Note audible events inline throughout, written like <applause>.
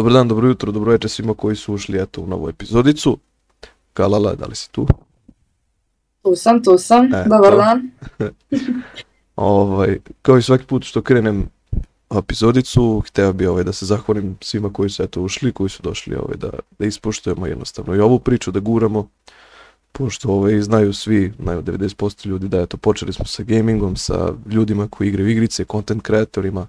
Dobar dan, dobro jutro, dobro večer svima koji su ušli eto, u novu epizodicu. Kalala, da li si tu? Tu sam, tu sam. E, Dobar to. dan. <laughs> Ovaj, kao i svaki put što krenem epizodicu, hteo bi ovaj, da se zahvalim svima koji su eto, ušli, koji su došli ovaj, da, da ispoštujemo jednostavno i ovu priču, da guramo, pošto ovaj, znaju svi, znaju 90% ljudi da eto, počeli smo sa gamingom, sa ljudima koji igraju igrice, content kreatorima,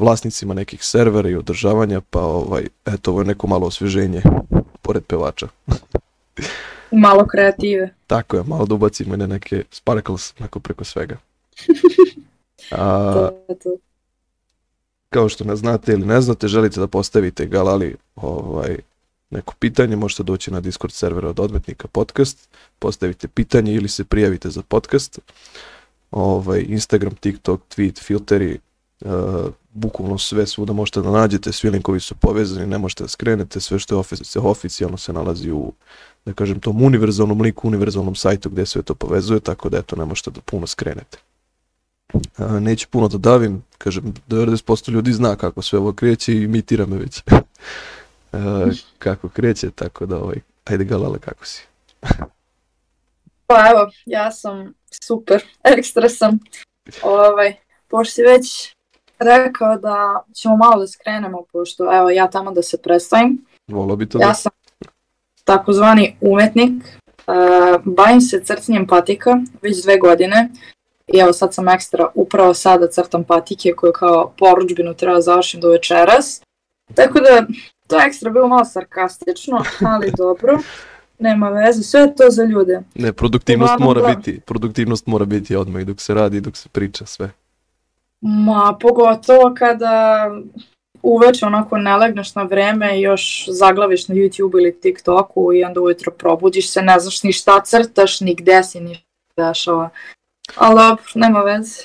vlasnicima nekih servera i održavanja, pa ovaj, eto, ovo je neko malo osvježenje, pored pevača. <laughs> Malo kreative. Tako je, malo da ubacimo na neke sparkles, onako preko svega. <laughs> A, To kao što ne znate ili ne znate, želite da postavite Galali ovaj, neko pitanje, možete doći na Discord server od Odmetnika podcast, postavite pitanje ili se prijavite za podcast. Ovaj, Instagram, TikTok, tweet, filteri, uh, bukvalno sve svuda možete da nađete, svi linkovi su povezani, ne možete da skrenete, sve što je ofici- oficijalno se nalazi u da kažem tom univerzalnom liku, univerzalnom sajtu gde sve to povezuje, tako da eto ne možete da puno skrenete. A, neću puno da davim, kažem, 90% ljudi zna kako sve ovo kreće i imitira me već <laughs> a, kako kreće, tako da ovaj, ajde Galala kako si. Pa evo, ja sam super, <laughs> ekstra sam. Ovaj, pošto si već rekao da ćemo malo da skrenemo, pošto evo ja tamo da se predstavim. Volao bi to Ja da... sam takozvani umetnik, uh, bavim se crtanjem patika već dve godine i evo sad sam ekstra upravo sada crtam patike koje kao poručbinu treba da završim do večeras. Tako da to je ekstra bilo malo sarkastično, ali <laughs> dobro. Nema veze, sve je to za ljude. Ne, produktivnost Uglavnom, mora da. biti, produktivnost mora biti odmah i dok se radi dok se priča sve. Ma, pogotovo kada uveče onako ne legneš na vreme i još zaglaviš na YouTube ili TikToku i onda ujutro probudiš se, ne znaš ni šta crtaš, ni gde si, ni šta dešava. Ali dobro, nema veze.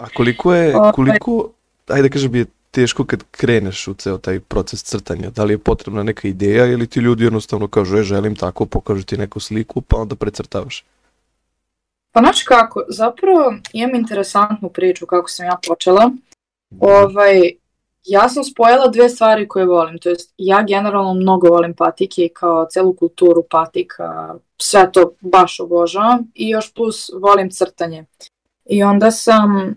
A koliko je, <laughs> Ovaj. koliko, ajde da kažem, je teško kad kreneš u ceo taj proces crtanja? Da li je potrebna neka ideja ili ti ljudi jednostavno kažu, e, želim tako, pokažu ti neku sliku, pa onda precrtavaš? Pa znaš kako, zapravo imam interesantnu priču kako sam ja počela. Ovaj, ja sam spojila dve stvari koje volim, to jest ja generalno mnogo volim patike i kao celu kulturu patika, sve to baš obožavam i još plus volim crtanje. I onda sam,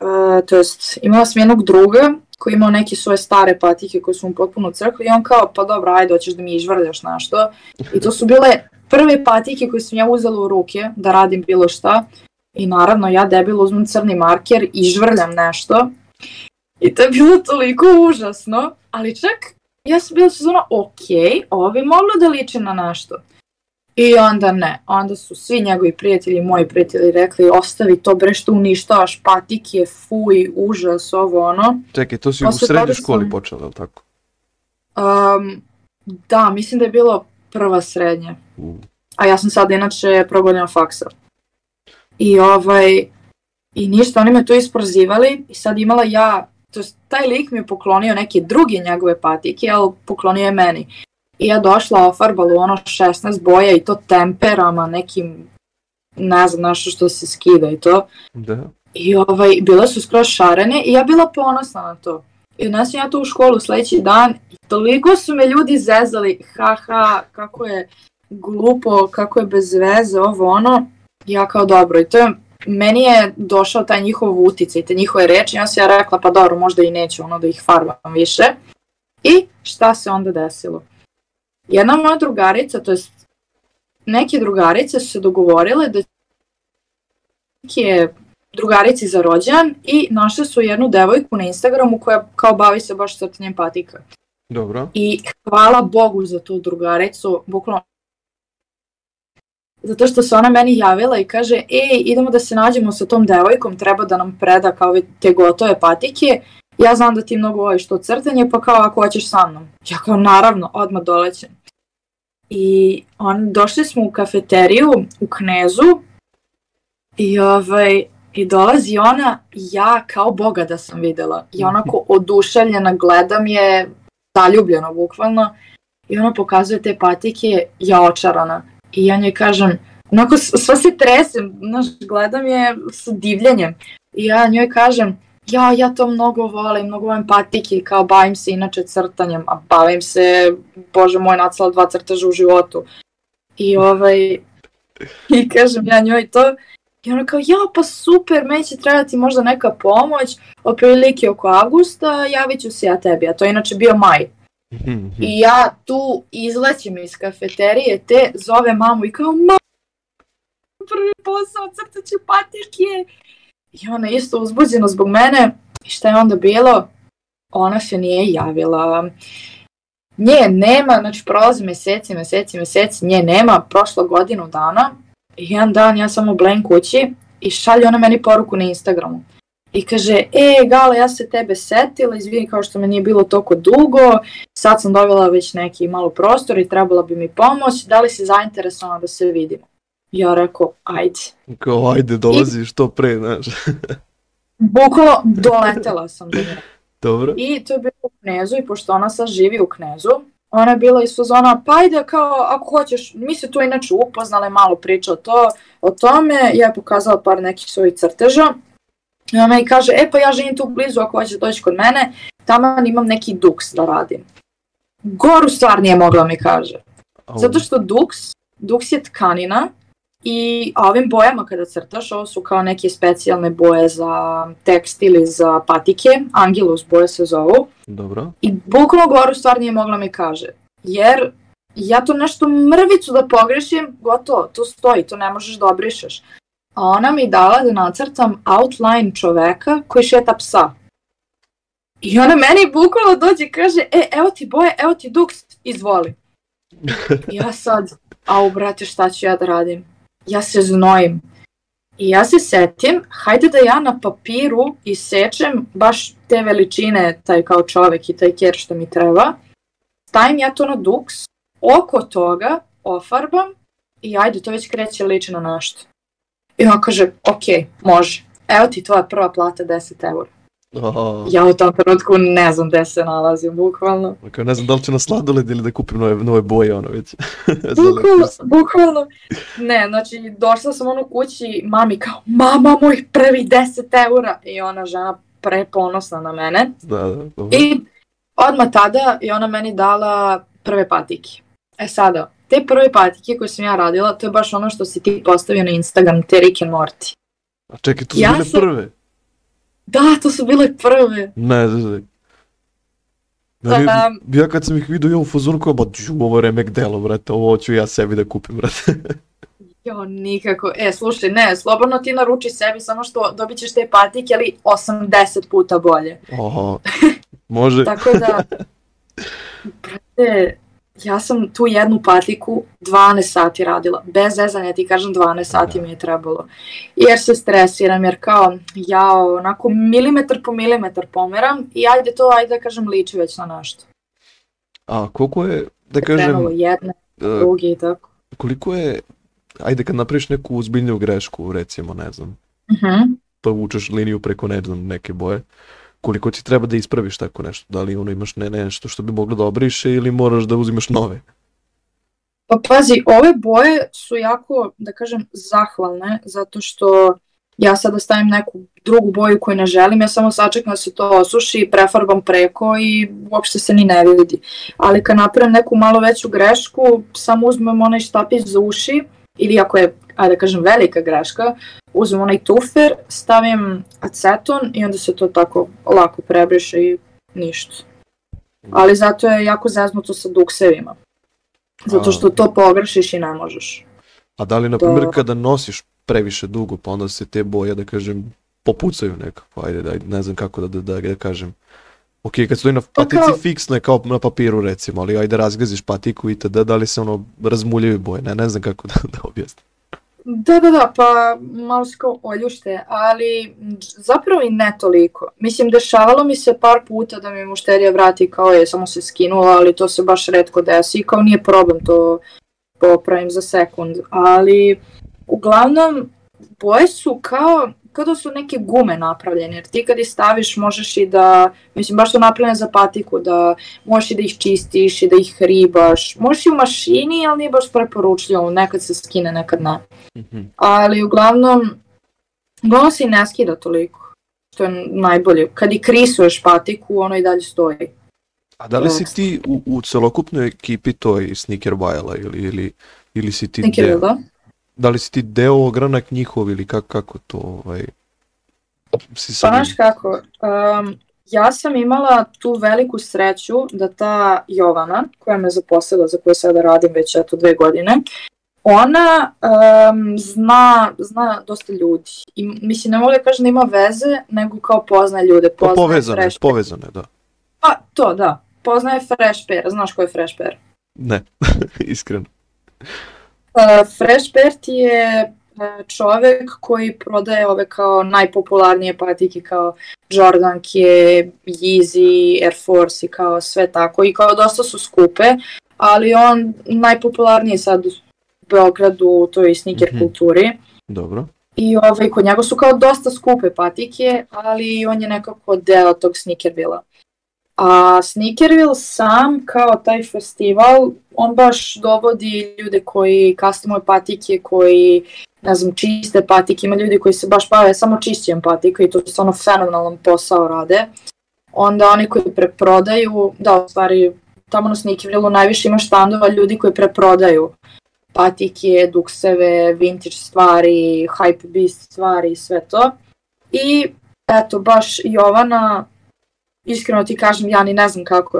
uh, to jest imala sam jednog druga koji imao neke svoje stare patike koje su mu potpuno crkle i on kao pa dobro ajde hoćeš da mi izvrljaš nešto. I to su bile prve patike koje sam ja uzela u ruke da radim bilo šta. I naravno ja debilo uzmem crni marker i žvrljam nešto. I to je bilo toliko užasno, ali čak ja sam bila sezona ok, ovo bi moglo da liči na nešto. I onda ne, onda su svi njegovi prijatelji, moji prijatelji rekli ostavi to bre što uništavaš patike, fuj, užas, ovo ono. Čekaj, to si u Posle srednjoj toga školi sam- počela, je li tako? Um, da, mislim da je bilo prva srednja. A ja sam sad inače progonila faksa. I ovaj, i ništa, oni me tu isprozivali i sad imala ja, to taj lik mi je poklonio neke druge njegove patike, ali poklonio je meni. I ja došla ofarbala u ono 16 boja i to temperama, nekim, ne znam, nešto što se skida i to. Da. I ovaj, bile su skroz šarene i ja bila ponosna na to. I odnesem ja to u školu sledeći dan i toliko su me ljudi zezali, haha, kako je glupo, kako je bez veze, ovo ono. Ja kao dobro, i to je, meni je došao taj njihov uticaj, te njihove reči, onda sam ja rekla, pa dobro, možda i neću ono da ih farbam više. I šta se onda desilo? Jedna moja drugarica, to jest neke drugarice su se dogovorile da neke drugarici za rođan i našle su jednu devojku na Instagramu koja kao bavi se baš crtanjem patika. Dobro. I hvala Bogu za tu drugaricu, bukvalno zato što se ona meni javila i kaže ej, idemo da se nađemo sa tom devojkom, treba da nam preda kao ove te gotove patike, ja znam da ti mnogo voliš to crtanje, pa kao ako hoćeš sa mnom. Ja kao naravno, odmah dolećem. I on, došli smo u kafeteriju u Knezu i, ovaj, i dolazi ona ja kao boga da sam videla. I onako <laughs> oduševljena gledam je, zaljubljeno bukvalno. I ona pokazuje te patike, ja očarana. I ja njoj kažem, onako sva se tresem, znaš, gledam je sa divljenjem. I ja njoj kažem, ja, ja to mnogo volim, mnogo volim patike, kao bavim se inače crtanjem, a bavim se, bože moj, nacela dva crteža u životu. I ovaj, <laughs> i kažem ja njoj to, i ona kao, ja, pa super, meni će trebati možda neka pomoć, otprilike oko avgusta, javit ću se ja tebi, a to je inače bio maj. I ja tu izlećem iz kafeterije, te zove mamu i kao, ma, prvi posao, crtaću patike. I ona isto uzbuđena zbog mene. I šta je onda bilo? Ona se nije javila. Nje nema, znači prolazi meseci, meseci, meseci, nje nema, prošlo godinu dana. I jedan dan ja sam u Blen kući i šalje ona meni poruku na Instagramu. I kaže, e, Gala, ja se tebe setila, izvini kao što me nije bilo toliko dugo, sad sam dobila već neki malo prostor i trebala bi mi pomoć, da li si zainteresovana da se vidimo? Ja rekao, ajde. Kao, ajde, dolazi I... što pre, znaš. <laughs> Bukvalo, doletela sam do nje. Dobro. I to je bilo u Knezu i pošto ona sad živi u Knezu, ona je bila iz fazona, pa ajde kao, ako hoćeš, mi se tu inače upoznale, malo priča o, to, o tome, ja je pokazala par nekih svojih crteža, i ona mi kaže, e pa ja živim tu blizu, ako hoćeš doći kod mene, tamo imam neki duks da radim. Goru stvar nije mogla mi kaže. Zato što duks, duks je tkanina i ovim bojama kada crtaš, ovo su kao neke specijalne boje za tekst ili za patike, Angelus boje se zovu. Dobro. I bukvalno goru stvar nije mogla mi kaže. Jer ja to nešto mrvicu da pogrešim, gotovo, to stoji, to ne možeš da obrišeš. A ona mi dala da nacrtam outline čoveka koji šeta psa. I ona meni bukvalno dođe i kaže, e, evo ti boje, evo ti duks, izvoli. <laughs> ja sad, au brate, šta ću ja da radim? Ja se znojim. I ja se setim, hajde da ja na papiru isečem baš te veličine, taj kao čovek i taj kjer što mi treba. Stavim ja to na duks, oko toga ofarbam i ajde, to već kreće liči na našto. I on kaže, ok, može. Evo ti tvoja prva plata 10 eura. Oh. Ja u tom trenutku ne znam gde se nalazim, bukvalno. Kao ne znam da li ću na sladoled ili da kupim nove, nove boje, ono već. <laughs> bukvalno, bukvalno. Ne, znači došla sam ono kući, mami kao, mama moj prvi 10 eura. I ona žena preponosna na mene. Da, da, dobro. I odmah tada je ona meni dala prve patike. E sada, te prve patike koje sam ja radila, to je baš ono što si ti postavio na Instagram, te Rick and Morty. A čekaj, to su ja bile sam... prve? Da, to su bile prve. Ne, ne, ne. Meni, um, ja kad sam ih vidio, u fazonu kao, ba, ću, ovo remek delo, brate, ovo ću ja sebi da kupim, brate. <laughs> jo, nikako. E, slušaj, ne, slobodno ti naruči sebi, samo što dobit ćeš te patike, ali 80 puta bolje. Oho, može. <laughs> Tako da, <laughs> brate, ja sam tu jednu patiku 12 sati radila, bez zezanja ti kažem 12 sati mi je trebalo, jer se stresiram, jer kao ja onako milimetar po milimetar pomeram i ajde to, ajde da kažem liči već na nešto. A koliko je, da kažem... Krenulo jedne, uh, drugi i tako. Koliko je, ajde kad napraviš neku uzbiljniju grešku, recimo, ne znam, uh -huh. pa vučeš liniju preko, ne znam, neke boje, koliko ti treba da ispraviš tako nešto? Da li ono imaš ne, nešto što bi moglo da obriše ili moraš da uzimaš nove? Pa pazi, ove boje su jako, da kažem, zahvalne, zato što ja sada stavim neku drugu boju koju ne želim, ja samo sačekam da se to osuši, prefarbam preko i uopšte se ni ne vidi. Ali kad napravim neku malo veću grešku, samo uzmem onaj štapić za uši, ili ako je, ajde da kažem, velika greška, uzmem onaj tufer, stavim aceton i onda se to tako lako prebriše i ništa. Ali zato je jako zeznuto sa duksevima. Zato što to pogrešiš i ne možeš. A da li, na primjer, da... kada nosiš previše dugo, pa onda se te boje, da kažem, popucaju nekako, ajde, da, ne znam kako da, da, da, da kažem. Ok, kad stoji na pa patici kao... fiksno je kao na papiru recimo, ali ajde razgaziš patiku i tada, da li se ono razmuljaju boje, ne, ne znam kako da, da objasnim. Da, da, da, pa malo se kao oljušte, ali zapravo i ne toliko. Mislim, dešavalo mi se par puta da mi mušterija vrati kao je, samo se skinula, ali to se baš redko desi i kao nije problem, to popravim za sekund. Ali uglavnom, boje su kao kao da su neke gume napravljene, jer ti kad ih staviš možeš i da, mislim baš su napravljene za patiku, da možeš i da ih čistiš i da ih ribaš, možeš i u mašini, ali nije baš preporučljivo, nekad se skine, nekad ne. Mhm. Ali uglavnom, uglavnom se i ne skida toliko. to je najbolje. Kad i krisuješ patiku, ono i dalje stoji. A da li si ti u, u celokupnoj ekipi toj Sneaker Bajala ili, ili, ili si ti Sneaker, deo? da? Da li si ti deo ogranak njihov ili kako, kako to ovaj, si sa Pa znaš kako, um, ja sam imala tu veliku sreću da ta Jovana, koja me zaposlila, za koju sada radim već eto dve godine, ona um, zna, zna dosta ljudi. I, mislim, ne mogu da kažem da ima veze, nego kao poznaje ljude. Pa Poznaje povezane, Fresh povezane, da. Pa, to da. Poznaje Fresh Pair, znaš ko je Fresh Pair? Ne, <laughs> iskreno. Fresh ti je uh, čovek koji prodaje ove kao najpopularnije patike kao Jordanke, Yeezy, Air Force i kao sve tako i kao dosta su skupe, ali on najpopularniji sad u Beogradu u toj sneaker Mhm. kulturi. Dobro. I ovaj, kod njega su kao dosta skupe patike, ali on je nekako deo tog Sneakervilla. A Sneakerville sam, kao taj festival, on baš dovodi ljude koji customuju patike, koji, ne znam, čiste patike, ima ljudi koji se baš bave samo čišćenjem patika i to stvarno fenomenalan posao rade. Onda oni koji preprodaju, da, u stvari, tamo na Sneakervillu najviše ima štandova ljudi koji preprodaju patike, dukseve, vintage stvari, hype beast stvari i sve to. I eto, baš Jovana, iskreno ti kažem, ja ni ne znam kako,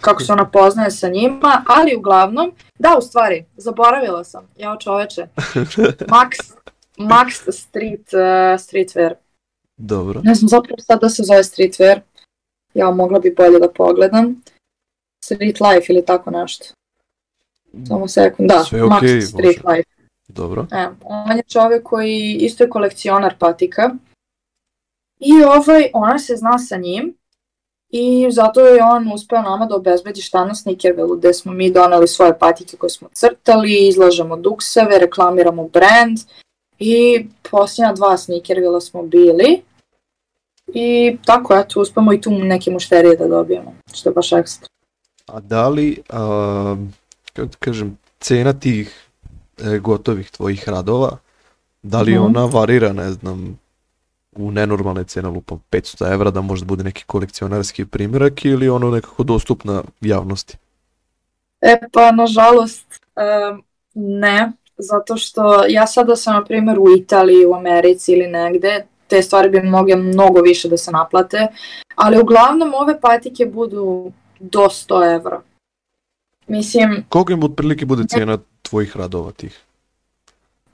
kako se ona poznaje sa njima, ali uglavnom, da u stvari, zaboravila sam, jao čoveče, <laughs> Max, Max Street, uh, Streetwear. Dobro. Ne znam zapravo sad da se zove Streetwear, ja mogla bi bolje da pogledam. Street Life ili tako nešto. Samo sekund, da, Sve Max okej, Street može. Life. Dobro. E, on je čovek koji isto je kolekcionar patika. I ovaj, ona se zna sa njim i zato je on uspeo nama da obezbedi štand na Sneakervillu gde smo mi doneli svoje patike koje smo crtali, izlažemo dukseve, reklamiramo brand i posljednja dva Sneakervilla smo bili i tako eto uspemo i tu neke mušterije da dobijemo, što je baš ekstra. A da li, a, kako ti kažem, cena tih e, gotovih tvojih radova, da li Mhm. ona varira, ne znam, u nenormalne cene, lupam 500 evra, da možda bude neki kolekcionarski primjerak ili ono nekako dostupna javnosti? E pa nažalost ne, zato što ja sada sam na primjer u Italiji, u Americi ili negde, te stvari bi mogle mnogo više da se naplate, ali uglavnom ove patike budu do 100 evra. Mislim, Koliko im otprilike bude cena tvojih radova tih?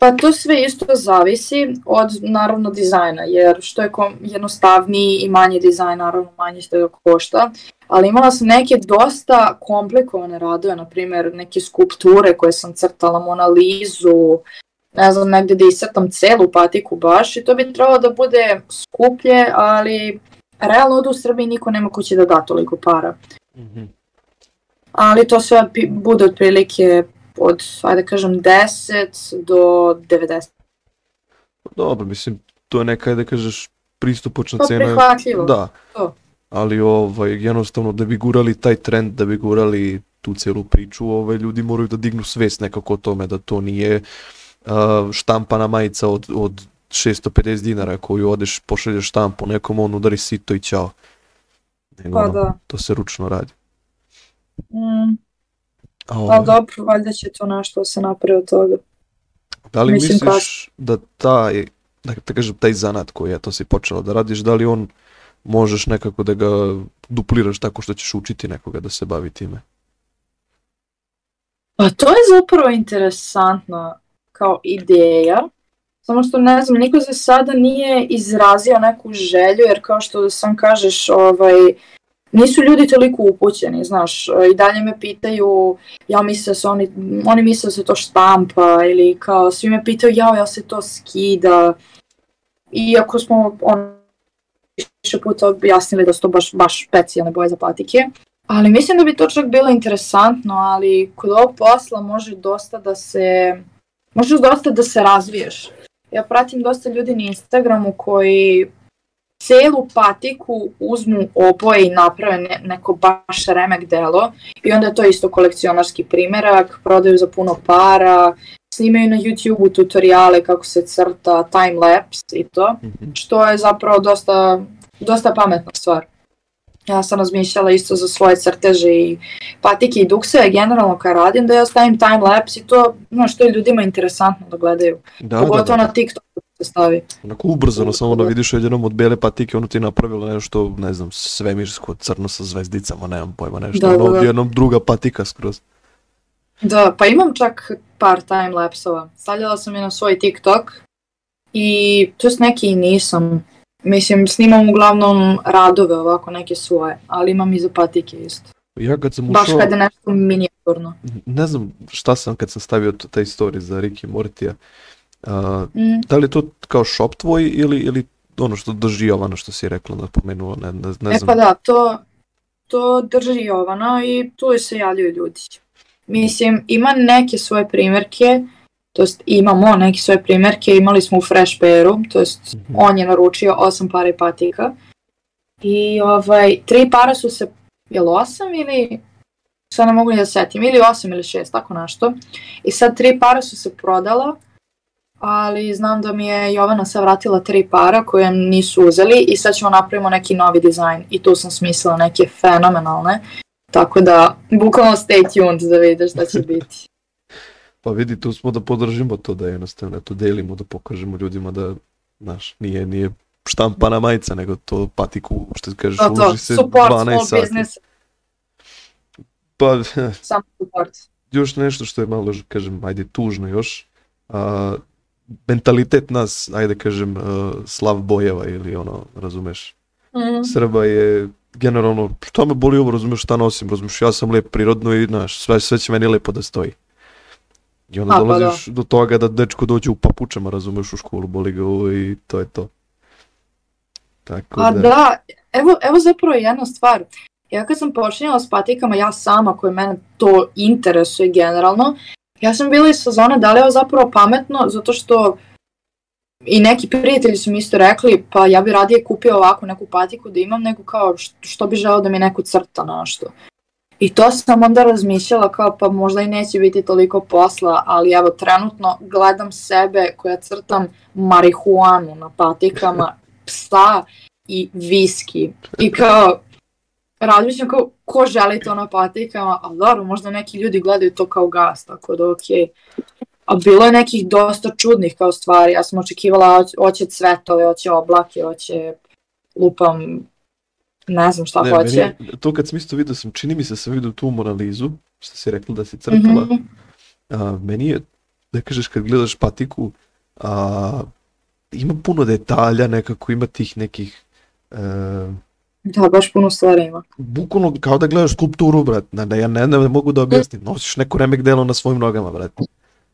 Pa to sve isto zavisi od naravno dizajna, jer što je kom- jednostavniji i manji dizajn, naravno manje što ga košta, ali imala sam neke dosta komplikovane radove, na primjer neke skulpture koje sam crtala, Mona Lizu, ne znam, negde da iscrtam celu patiku baš i to bi trebalo da bude skuplje, ali realno ovdje u Srbiji niko nema ko će da da toliko para. Mhm. Ali to sve bude otprilike od, ajde da kažem, 10 do 90. Dobro, mislim, to je neka, da kažeš, pristupočna To cena. prihvatljivo. Da. To. Ali ovaj, jednostavno da bi gurali taj trend, da bi gurali tu celu priču, ovaj, ljudi moraju da dignu svest nekako o tome da to nije uh, štampana majica od, od 650 dinara koju odeš, pošalješ štampu nekom, on udari sito i ćao. Nego, Pa ono, da. To se ručno radi. Ovaj, ali dobro, valjda će to nešto da se napravi od toga. da li mislim, misliš da taj, da, da kažem, taj zanat koji eto si počela da radiš, da li on možeš nekako da ga dupliraš tako što ćeš učiti nekoga da se bavi time? Pa to je zapravo interesantno kao ideja, samo što ne znam, niko za sada nije izrazio neku želju, jer kao što sam kažeš, ovaj, nisu ljudi toliko upućeni, znaš, i dalje me pitaju, ja mislim da se oni, oni misle da se to štampa, ili kao svi me pitaju, jao, ja se to skida, iako smo on, više puta objasnili da su to baš, baš specijalne boje za patike, Ali mislim da bi to čak bilo interesantno, ali kod ovog posla može dosta da se možeš dosta da se razviješ. Ja pratim dosta ljudi na Instagramu koji celu patiku uzmu oboje i naprave ne, neko baš remek delo i onda je to isto kolekcionarski primerak, prodaju za puno para, snimaju na YouTube-u tutoriale kako se crta, time lapse i to, Mhm. što je zapravo dosta, dosta pametna stvar. Ja sam razmišljala isto za svoje crteže i patike i dukse, generalno kad radim da ja stavim time lapse i to, no, što je ljudima interesantno da gledaju. Da, da, Pogotovo da, na TikToku se stavi. Onako ubrzano, samo da Da. vidiš jednom od bele patike, ono ti je napravilo nešto, ne znam, svemirsko, crno sa zvezdicama, nemam pojma, nešto. Da, ono, da, da. odjednom druga patika skroz. Da, pa imam čak par time lapsova. Stavljala sam je na svoj TikTok i to jest neki i nisam. Mislim, snimam uglavnom radove ovako, neke svoje, ali imam i za patike isto. Ja kad sam Baš ušao, kad je nešto minijaturno. ne znam šta sam kad sam stavio taj story za Ricky Mortija. A, Mm. da li je to kao shop tvoj ili, ili ono što drži Jovana što si rekla, napomenuo, ne, ne, ne E znam. pa da, to, to drži Jovana i tu se javljaju ljudi. Mislim, ima neke svoje primjerke, to jest imamo neke svoje primjerke, imali smo u Fresh Pairu, to jest Mhm. on je naručio osam para i patika. I ovaj, tri para su se, je li osam ili, sad ne mogu ni da setim, ili osam ili šest, tako nešto. I sad tri para su se prodala, ali znam da mi je Jovana sad vratila tri para koje nisu uzeli i sad ćemo napravimo neki novi dizajn i tu sam smislila neke fenomenalne. Tako da, bukvalno stay tuned da vidiš šta će biti. <laughs> Pa vidi, tu smo da podržimo to, da jednostavno to delimo, da pokažemo ljudima da, znaš, nije, nije štampana majica, nego to patiku, što ti kažeš, To, to, uloži se support 12 small sati. business, Pa, samo support. još nešto što je malo, kažem, ajde, tužno još, a, mentalitet nas, ajde kažem, a, slav bojeva ili ono, razumeš, Mm. Srba je generalno, šta me boli ovo, razumeš šta nosim, razumeš, ja sam lep prirodno i, znaš, sve, sve će meni lepo da stoji. I onda A, pa dolaziš do toga da dečko dođe u papučama, razumeš, u školu, boli ga ovo i to je to. Tako A da, da, evo, evo zapravo jedna stvar. Ja kad sam počinjala s patikama, ja sama koje mene to interesuje generalno, ja sam bila iz sezone da li je zapravo pametno, zato što i neki prijatelji su mi isto rekli, pa ja bi radije kupio ovako neku patiku da imam, nego kao što, što bi želeo da mi neko crta nešto. I to sam onda razmišljala kao pa možda i neće biti toliko posla, ali evo trenutno gledam sebe koja crtam marihuanu na patikama, psa i viski. I kao, razmišljam kao ko želi to na patikama, a dobro, možda neki ljudi gledaju to kao gas, tako da okej. A bilo je nekih dosta čudnih kao stvari, ja sam očekivala hoće- cvetove, hoće oblake, hoće lupam, ne znam šta ne, hoće. meni, to kad sam isto vidio sam, čini mi se sam vidio tu moralizu, što si rekla da si crtala, Mhm. a, meni je, da kažeš kad gledaš patiku, a, ima puno detalja nekako, ima tih nekih, e, Da, baš puno stvari ima. bukvalno kao da gledaš skulpturu, brat, da, ja ne, ne mogu da objasnim, nosiš neko remek delo na svojim nogama, brat.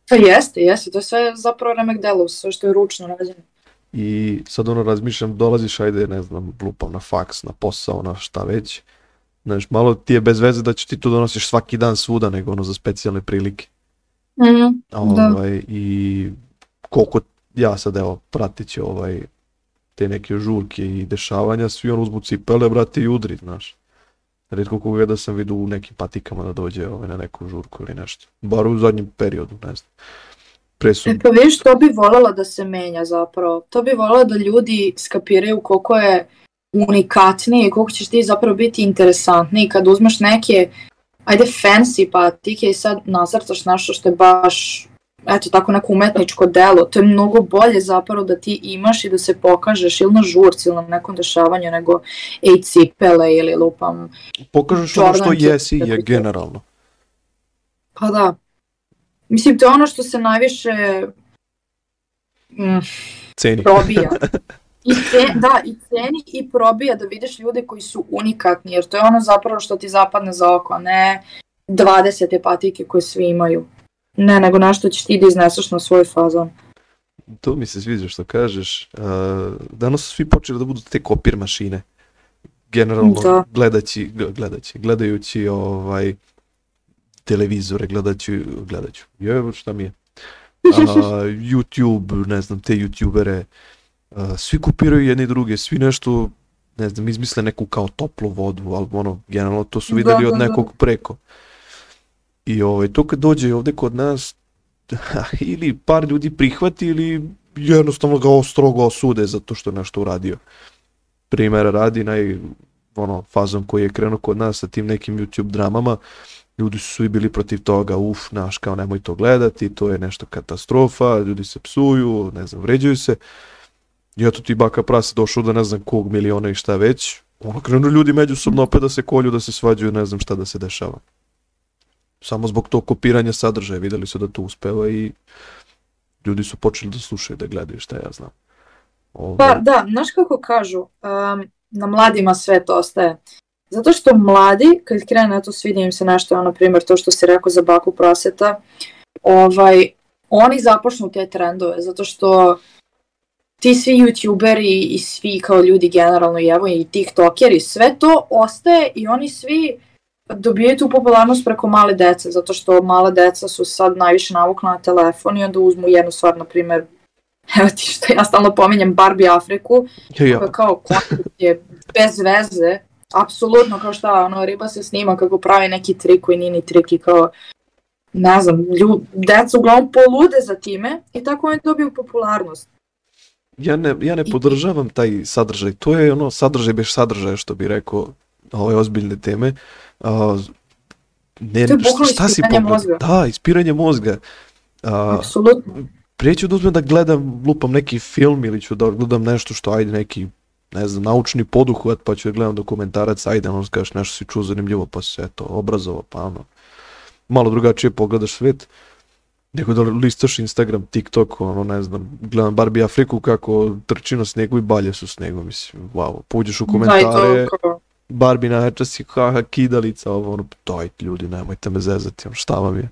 To jeste, jeste, to je sve zapravo remek delo, sve što je ručno rađeno. I sad ono razmišljam, dolaziš, ajde, ne znam, lupam na faks, na posao, na šta već. Znaš, malo ti je bez veze da će ti to donosiš svaki dan svuda, nego ono za specijalne prilike. Mhm. Da. Ovaj, I koliko ja sad, evo, pratit ću ovaj, te neke žurke i dešavanja, svi on uzmu cipele, brate, i udri, znaš. Rijetko koga da sam vidio u nekim patikama da dođe ovaj, na neku žurku ili nešto. Bar u zadnjem periodu, ne znam. Pre su E pa vidiš, to bi voljela da se menja zapravo. To bi voljela da ljudi skapiraju koliko je unikatniji i koliko ćeš ti zapravo biti interesantniji kad uzmeš neke, ajde fancy patike i sad nacrtaš nešto što je baš eto tako neko umetničko delo, to je mnogo bolje zapravo da ti imaš i da se pokažeš ili na žurci ili na nekom dešavanju nego ej cipele ili lupam. pokažeš ono što jesi je generalno. Pa da. Mislim, to je ono što se najviše mm, Ceni. probija. <laughs> I ce, da, i ceni i probija da vidiš ljude koji su unikatni, jer to je ono zapravo što ti zapadne za oko, a ne 20 patike koje svi imaju. Ne, nego nešto ćeš ti da izneseš na svoj fazon. To mi se sviđa što kažeš. Uh, danas su svi počeli da budu te kopir mašine. Generalno Da. gledaći, gle- gledaći, gledajući ovaj televizore, gledaću, gledaću. Je, šta mi je? A, <laughs> YouTube, ne znam, te youtubere, svi kopiraju jedni druge, svi nešto, ne znam, izmisle neku kao toplu vodu, ali ono, generalno to su Da, videli da, od da. nekog preko. I ovaj, to kad dođe ovde kod nas, <laughs> ili par ljudi prihvati ili jednostavno ga strogo osude zato što je nešto uradio. Primera radi naj ono fazom koji je krenuo kod nas sa tim nekim YouTube dramama, ljudi su svi bili protiv toga, uf, naš, kao nemoj to gledati, to je nešto katastrofa, ljudi se psuju, ne znam, vređuju se. I eto ti baka prase došao da ne znam kog miliona i šta već, ono krenu ljudi međusobno opet da se kolju, da se svađaju, ne znam šta da se dešava. Samo zbog tog kopiranja sadržaja videli su da to uspeva i ljudi su počeli da slušaju, da gledaju šta ja znam. Ove... Pa da, znaš kako kažu, um, na mladima sve to ostaje. Zato što mladi, kad krene to svidim im se nešto, ono, primjer, to što si rekao za baku praseta, ovaj, oni započnu te trendove, zato što ti svi youtuberi i svi kao ljudi generalno i evo i tiktokeri, sve to ostaje i oni svi dobijaju tu popularnost preko male dece, zato što male deca su sad najviše navukla na telefon i onda uzmu jednu stvar, na primjer, <laughs> evo ti što ja stalno pominjem Barbie Afriku, ja. koja kao je bez veze, apsolutno kao šta, ono, riba se snima kako pravi neki trik koji nije ni trik i kao, ne znam, ljud, deca uglavnom polude za time i tako oni dobiju popularnost. Ja ne, ja ne podržavam taj sadržaj, to je ono sadržaj bez sadržaja što bi rekao ove ozbiljne teme. Uh, ne, to je šta, šta si pogled? mozga. Da, ispiranje mozga. Uh, Apsolutno. Prije ću da uzmem da gledam, lupam neki film ili ću da gledam nešto što ajde neki ne znam, naučni poduhvat, pa ću da gledam dokumentarac, ajde, ono kažeš nešto si čuo zanimljivo, pa se eto, obrazovo, pa ono, malo drugačije pogledaš svet, nego da listaš Instagram, TikTok, ono, ne znam, gledam Barbie Afriku kako trči na snegu i balje su snegu, mislim, wow, puđeš u da, komentare, Barbie najjača si, haha, kidalica, ovo, ono, daj, ljudi, nemojte me zezati, ono, šta vam je?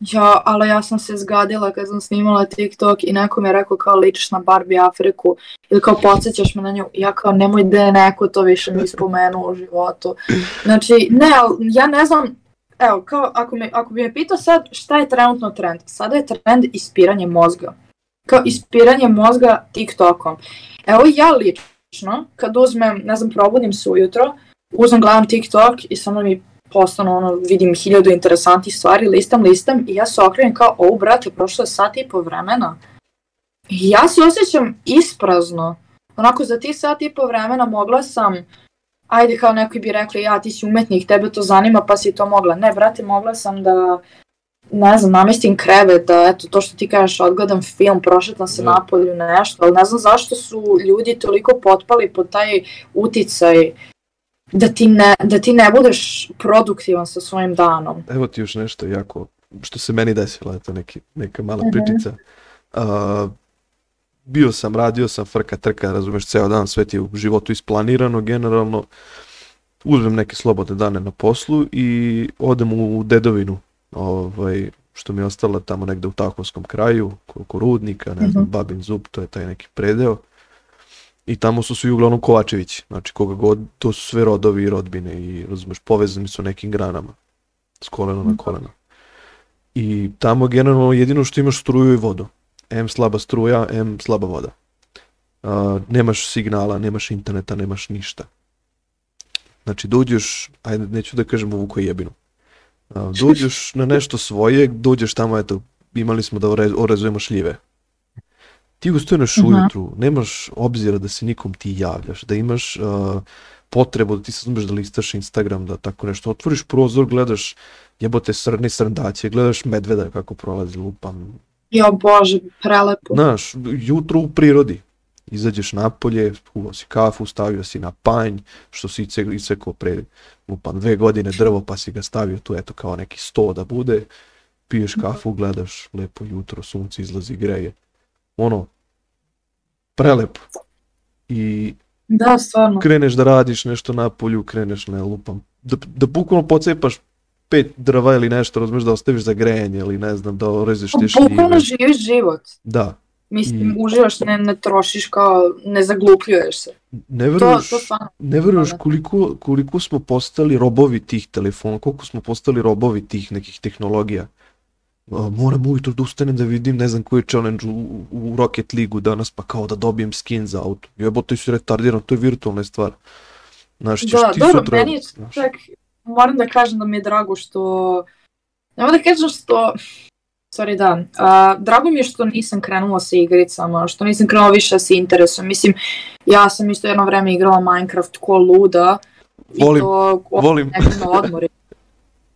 Ja, ali ja sam se zgadila kad sam snimala TikTok i neko mi je rekao kao ličiš na Barbie Afriku ili kao podsjećaš me na nju. Ja kao nemoj da je neko to više mi spomenuo u životu. Znači, ne, ja ne znam, evo, kao ako, me, ako bi me pitao sad šta je trenutno trend, sada je trend ispiranje mozga. Kao ispiranje mozga TikTokom. Evo ja lično, kad uzmem, ne znam, probudim se ujutro, uzmem, gledam TikTok i samo mi postano ono, vidim hiljadu interesantnih stvari, listam, listam i ja se okrenem kao, o brate, prošlo je sat i po vremena. I ja se osjećam isprazno. Onako, za ti sat i po vremena mogla sam, ajde kao neki bi rekli, ja ti si umetnik, tebe to zanima pa si to mogla. Ne, brate, mogla sam da, ne znam, namestim krevet, da eto, to što ti kažeš, odgledam film, prošetam se da. napolju, nešto, ali ne znam zašto su ljudi toliko potpali pod taj uticaj da ti ne, da ti ne budeš produktivan sa svojim danom. Evo ti još nešto jako, što se meni desilo, eto neki, neka mala mm -hmm. pričica. Uh, bio sam, radio sam frka trka, razumeš, ceo dan, sve ti je u životu isplanirano generalno. Uzmem neke slobodne dane na poslu i odem u dedovinu, ovaj, što mi je ostala tamo negde u Takovskom kraju, oko Rudnika, ne znam, mm -hmm. Babin Zub, to je taj neki predeo. I tamo su svi uglavnom Kovačevići, znači koga god, to su sve rodovi i rodbine i razumeš, povezani su nekim granama, s kolena na kolena. I tamo generalno jedino što imaš struju i vodu. M slaba struja, M slaba voda. Uh, nemaš signala, nemaš interneta, nemaš ništa. Znači dođeš, ajde neću da kažem ovu koju dođeš na nešto svoje, dođeš tamo, eto, imali smo da orezujemo šljive ti ustaneš uh -huh. ujutru, nemaš obzira da se nikom ti javljaš, da imaš uh, potrebu da ti se da listaš Instagram, da tako nešto, otvoriš prozor, gledaš jebote srne srndaće, gledaš medveda kako prolazi lupam. Jo bože, prelepo. Znaš, jutro u prirodi, izađeš napolje, uvao si kafu, stavio si na panj, što si isekao pre lupam dve godine drvo pa si ga stavio tu eto kao neki sto da bude, piješ kafu, gledaš lepo jutro, sunce izlazi, greje. Ono, prelepo. I da, stvarno. kreneš da radiš nešto na polju, kreneš ne lupam. Da, da bukvalno pocepaš pet drva ili nešto, razumeš da ostaviš za grejanje ili ne znam, da oreziš te šljive. Bukvalno živiš život. Da. Mislim, I... uživaš, ne, ne trošiš kao, ne zaglupljuješ se. Ne veruješ, to, to ne veruješ koliko, koliko smo postali robovi tih telefona, koliko smo postali robovi tih nekih tehnologija moram ujutro da ustanem da vidim ne znam koji je challenge u, u Rocket League danas pa kao da dobijem skin za auto. Jebote si retardiran, to je virtualna stvar. Znaš, ćeš da, ti dobro, sutra... meni je čak, moram da kažem da mi je drago što, nema da kažem što Stvari da. Uh, drago mi je što nisam krenula sa igricama, što nisam krenula više sa interesom. Mislim, ja sam isto jedno vreme igrala Minecraft ko luda. Volim, i to, volim. <laughs> Odmori.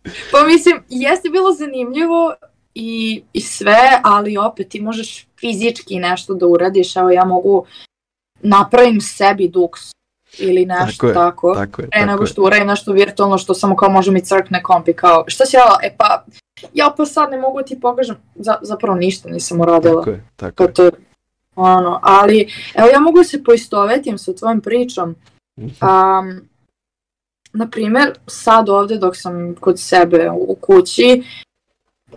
Pa mislim, jeste bilo zanimljivo i, i sve, ali opet ti možeš fizički nešto da uradiš. Evo ja mogu napravim sebi duks ili nešto Tako je, tako. tako je, Pre nego je. što uradim nešto virtualno što samo kao može mi crkne komp i kao šta si radila? E pa ja pa sad ne mogu da ti pokažem, za, zapravo ništa nisam uradila. Tako je, tako Pa je. to, ono, ali evo ja mogu da se poistovetim sa tvojom pričom. Um, na primer, sad ovde dok sam kod sebe u kući,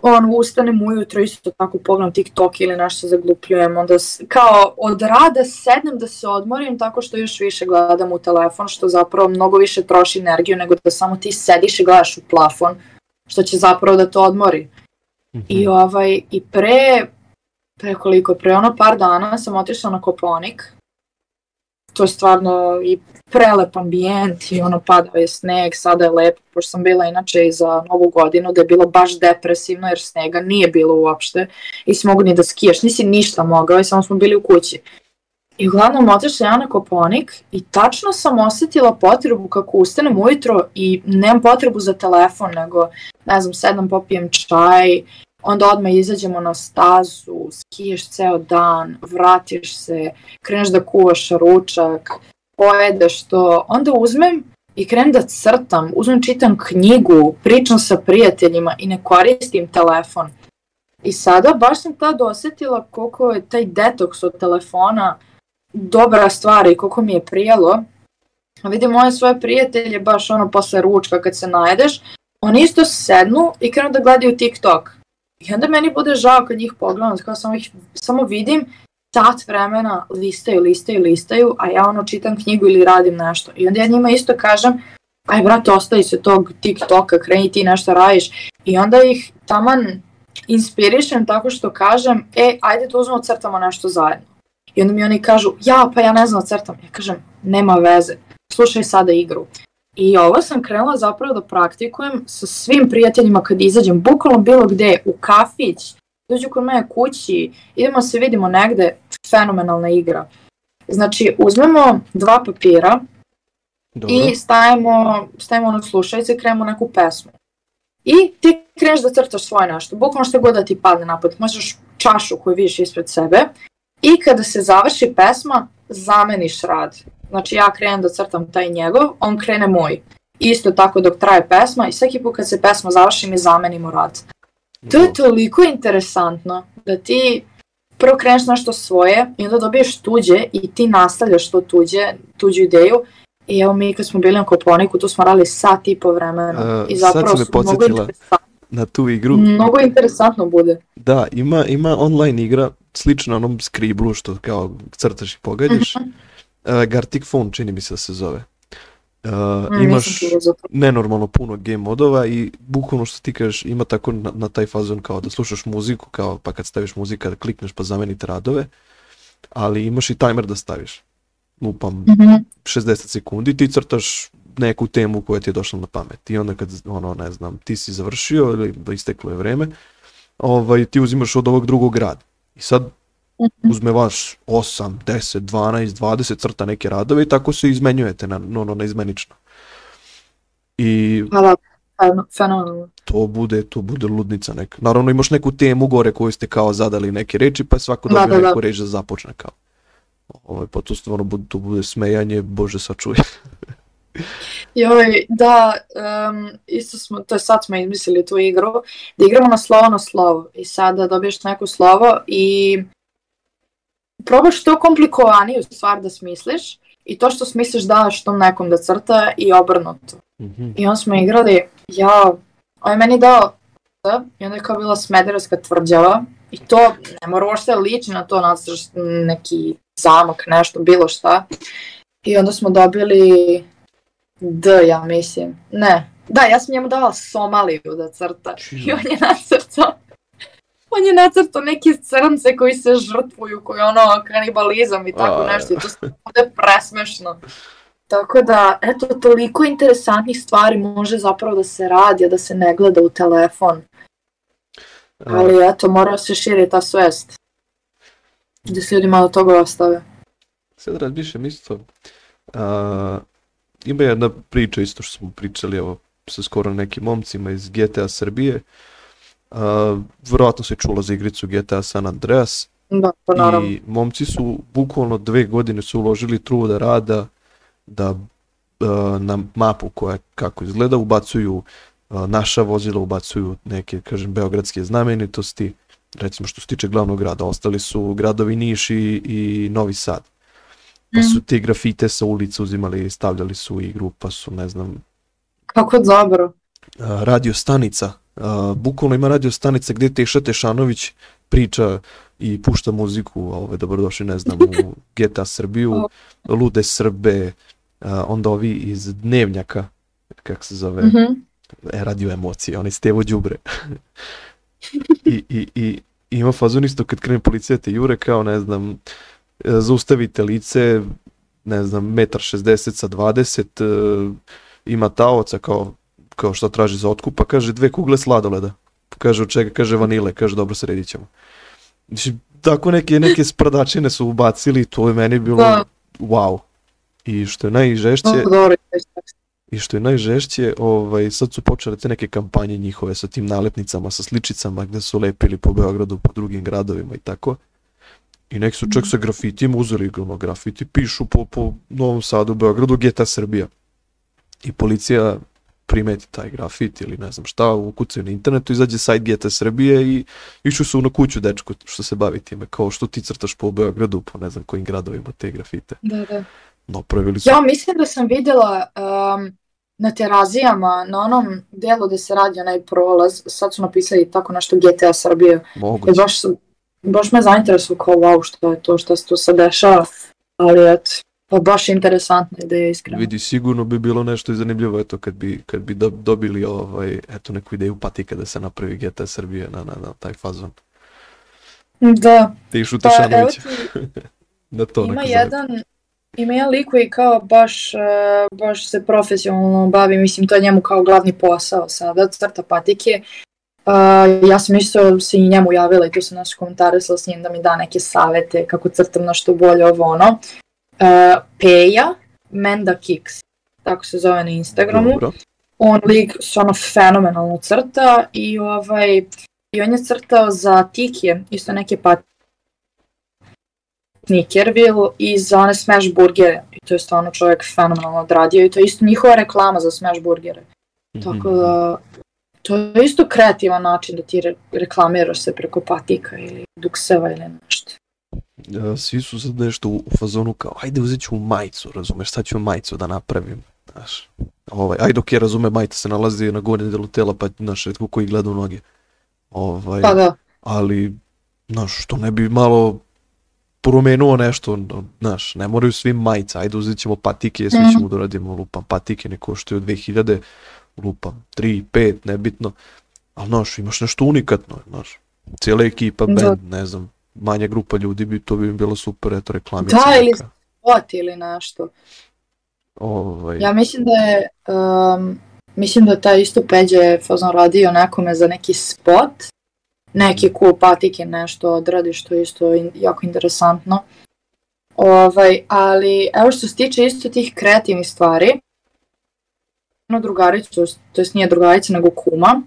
on ustanem ujutro isto tako pogledam TikTok ili nešto zaglupljujem, onda kao od rada sednem da se odmorim tako što još više gledam u telefon, što zapravo mnogo više troši energiju nego da samo ti sediš i gledaš u plafon, što će zapravo da te odmori. I ovaj, i pre, pre koliko, pre ono par dana sam otišla na Koponik. To je stvarno i prelep ambijent i ono padao je sneg, sada je lepo, pošto sam bila inače i za novu godinu da je bilo baš depresivno jer snega nije bilo uopšte i si mogu ni da skijaš, nisi ništa mogao i samo smo bili u kući. I uglavnom otišla ja na Koponik i tačno sam osetila potrebu kako ustanem ujutro i nemam potrebu za telefon, nego ne znam, sedam popijem čaj, onda odmah izađemo na stazu, skiješ ceo dan, vratiš se, kreneš da kuvaš ručak, pojedeš to, onda uzmem i krenem da crtam, uzmem čitam knjigu, pričam sa prijateljima i ne koristim telefon. I sada baš sam tad osetila koliko je taj detoks od telefona dobra stvar i koliko mi je prijelo. Vidim moje svoje prijatelje baš ono posle ručka kad se najedeš, oni isto sednu i krenu da gledaju TikTok. I onda meni bude žao kad njih pogledam, kao samo, ih, samo vidim sat vremena listaju, listaju, listaju, a ja ono čitam knjigu ili radim nešto. I onda ja njima isto kažem, aj brate, ostavi se tog TikToka, kreni ti nešto radiš. I onda ih taman inspirišem tako što kažem, e, ajde da uzmemo crtamo nešto zajedno. I onda mi oni kažu, ja, pa ja ne znam da crtam. Ja kažem, nema veze, slušaj sada igru. I ovo sam krenula zapravo da praktikujem sa svim prijateljima kad izađem, bukvalno bilo gde, u kafić, dođu kod mene kući, idemo se vidimo negde, fenomenalna igra. Znači, uzmemo dva papira Dobro. i stavimo, stavimo na slušalice i krenemo neku pesmu. I ti kreneš da crtaš svoje nešto, bukvalno što god da ti padne na pamet, možeš čašu koju vidiš ispred sebe i kada se završi pesma, zameniš rad. Znači ja krenem da crtam taj njegov, on krene moj. Isto tako dok traje pesma i svaki put kad se pesma završi mi zamenimo rad. To je toliko interesantno da ti prvo kreneš nešto svoje i onda dobiješ tuđe i ti nastavljaš to tuđe, tuđu ideju. I evo mi kad smo bili na Koponiku, tu smo radili sat i po vremena. A, I zapravo me su mnogo podsjetila. interesantno, Na tu igru. mnogo interesantno bude. Da, ima, ima online igra slična onom skriblu što kao crtaš i pogađaš. Mhm. Uh, Gartic Phone čini mi se da se zove. Uh, Mm, imaš nenormalno puno game modova i bukvalno što ti kažeš ima tako na, na taj fazon kao da slušaš muziku kao pa kad staviš muzika da klikneš pa zamenite radove ali imaš i timer da staviš lupam Mhm. 60 sekundi ti crtaš neku temu koja ti je došla na pamet i onda kad ono ne znam ti si završio ili isteklo je vreme ovaj ti uzimaš od ovog drugog rada i sad. Uzme vas 8, 10, 12, 20 crta neke radove i tako se izmenjujete na, no, no, na izmenično. I Hvala, feno- fenomenalno. to bude, to bude ludnica neka. Naravno imaš neku temu gore koju ste kao zadali neke reči pa je svako Da, dobio da, da. neku reč da započne kao. Ovaj, pa to stvarno bude, to bude smejanje, bože sačuvaj. <laughs> Joj, da, um, isto smo, to je sad smo izmislili tu igru, da igramo na slovo na slovo i sada dobiješ neko slovo i probaš to komplikovaniju stvar da smisliš i to što smisliš daš tom nekom da crta i obrnuto. Mhm. I on smo igrali, ja, on je meni dao da, i onda je kao bila smederevska tvrđava i to ne mora uopšte liči na to, nacrtaš neki zamak, nešto, bilo šta. I onda smo dobili D, ja mislim. Ne. Da, ja sam njemu dala Somaliju da crta. I on je nacrtao on je nacrtao neke crnce koji se žrtvuju, koji ono kanibalizam i tako A. nešto i to se bude presmešno. Tako da, eto, toliko interesantnih stvari može zapravo da se radi, a da se ne gleda u telefon. Ali eto, mora se širi ta svest. Da se ljudi malo toga ostave. Sad razmišljam isto. A, ima jedna priča isto što smo pričali evo, sa skoro nekim momcima iz GTA Srbije. A, verovatno se čula za igricu GTA San Andreas. Da, pa naravno. I momci su bukvalno dve godine su uložili truda rada da na mapu koja kako izgleda ubacuju naša vozila, ubacuju neke, kažem, beogradske znamenitosti, recimo što se tiče glavnog grada, ostali su gradovi Niš i, i Novi Sad. Pa su te grafite sa ulice uzimali i stavljali su u igru, pa su, ne znam, Kako dobro. radio stanica. Bukvalno ima radio stanica gde Teša Tešanović priča i pušta muziku, ove, dobrodošli, ne znam, u <laughs> GTA Srbiju, Lude Srbe, onda ovi iz Dnevnjaka, kako se zove, Mhm. e, radio emocije, oni Stevo Đubre. <laughs> I, i, i, i ima fazon isto kad krene policija te jure kao, ne znam, e, zaustavite lice, ne znam, metar 60 sa 20, e, ima taoca kao, kao što traži za otkup, pa kaže dve kugle sladoleda. Kaže od čega, kaže vanile, kaže dobro sredit ćemo. Znači, tako neke, neke sprdačine su ubacili, to je meni bilo Da. wow. I što je najžešće, i što je najžešće, ovaj, sad su počele te neke kampanje njihove sa tim nalepnicama, sa sličicama gde su lepili po Beogradu, po drugim gradovima i tako. I neki su čak sa grafitima uzeli ono, grafiti, pišu po, po Novom Sadu, Beogradu, GTA Srbija. I policija primeti taj grafit ili ne znam šta, ukucaju na internetu, izađe sajt GTA Srbije i išli su na kuću dečku što se bavi time, kao što ti crtaš po Beogradu, po ne znam kojim gradovima te grafite. Da, da. No, pravili su Ja mislim da sam vidjela um, na terazijama, na onom delu gde se radi onaj prolaz, sad su napisali tako nešto GTA Srbije. moguće. I baš, baš me zainteresuo kao wow što je to, što se tu sad dešava. Ali eto, pa baš interesantna ideja iskreno. Vidi, sigurno bi bilo nešto i zanimljivo, eto, kad bi, kad bi do- dobili ovaj, eto, neku ideju patika da se napravi GTA Srbije na, na, na taj fazon. Da, išu pa evo Tešanović ti na <laughs> to ima jedan, ima jedan lik koji kao baš, e, baš se profesionalno bavi, mislim to je njemu kao glavni posao sada, crta patike. Uh, ja sam isto se i njemu javila i tu sam naš komentarisala s njim da mi da neke savete kako crtam nešto bolje ovo ono. Uh, Peja, Menda Kicks, tako se zove na Instagramu. Dobro. on lik se ono fenomenalno crta i ovaj i on je crtao za Tikije, isto neke pat Snickerville i za one smash burgere i to je stvarno čovjek fenomenalno odradio i to je isto njihova reklama za smash burgere. Tako Mhm. da to je isto kreativan način da ti re- reklamiraš se preko patika ili dukseva ili nešto. Ja, svi su sad nešto u, fazonu kao, ajde uzet ću majicu, razumeš, sad ću majicu da napravim, znaš. Ovaj, ajde ok, razume, majica se nalazi na gornjem delu tela, pa, znaš, redko koji gleda u noge. Ovaj, Pa da, ali, znaš, što ne bi malo promenuo nešto, znaš, ne moraju svi majica, ajde uzet ćemo patike, svi Mhm. ćemo da uradimo, lupam, patike ne koštaju 2000, lupam, 3, 5, nebitno, ali, znaš, imaš nešto unikatno, znaš, cijela ekipa, Da. band, ne znam, manja grupa ljudi bi, to bi im bilo super, eto, reklamica Da, ili spot ili nešto. Ovaj, Ja mislim da je, um, mislim da je taj isto Peđe fazon radio nekome za neki spot, neki cool patike nešto odradi što je isto in, jako interesantno. Ovaj, ali evo što se tiče isto tih kreativnih stvari, ono drugaricu, to jest nije drugarica nego kuma,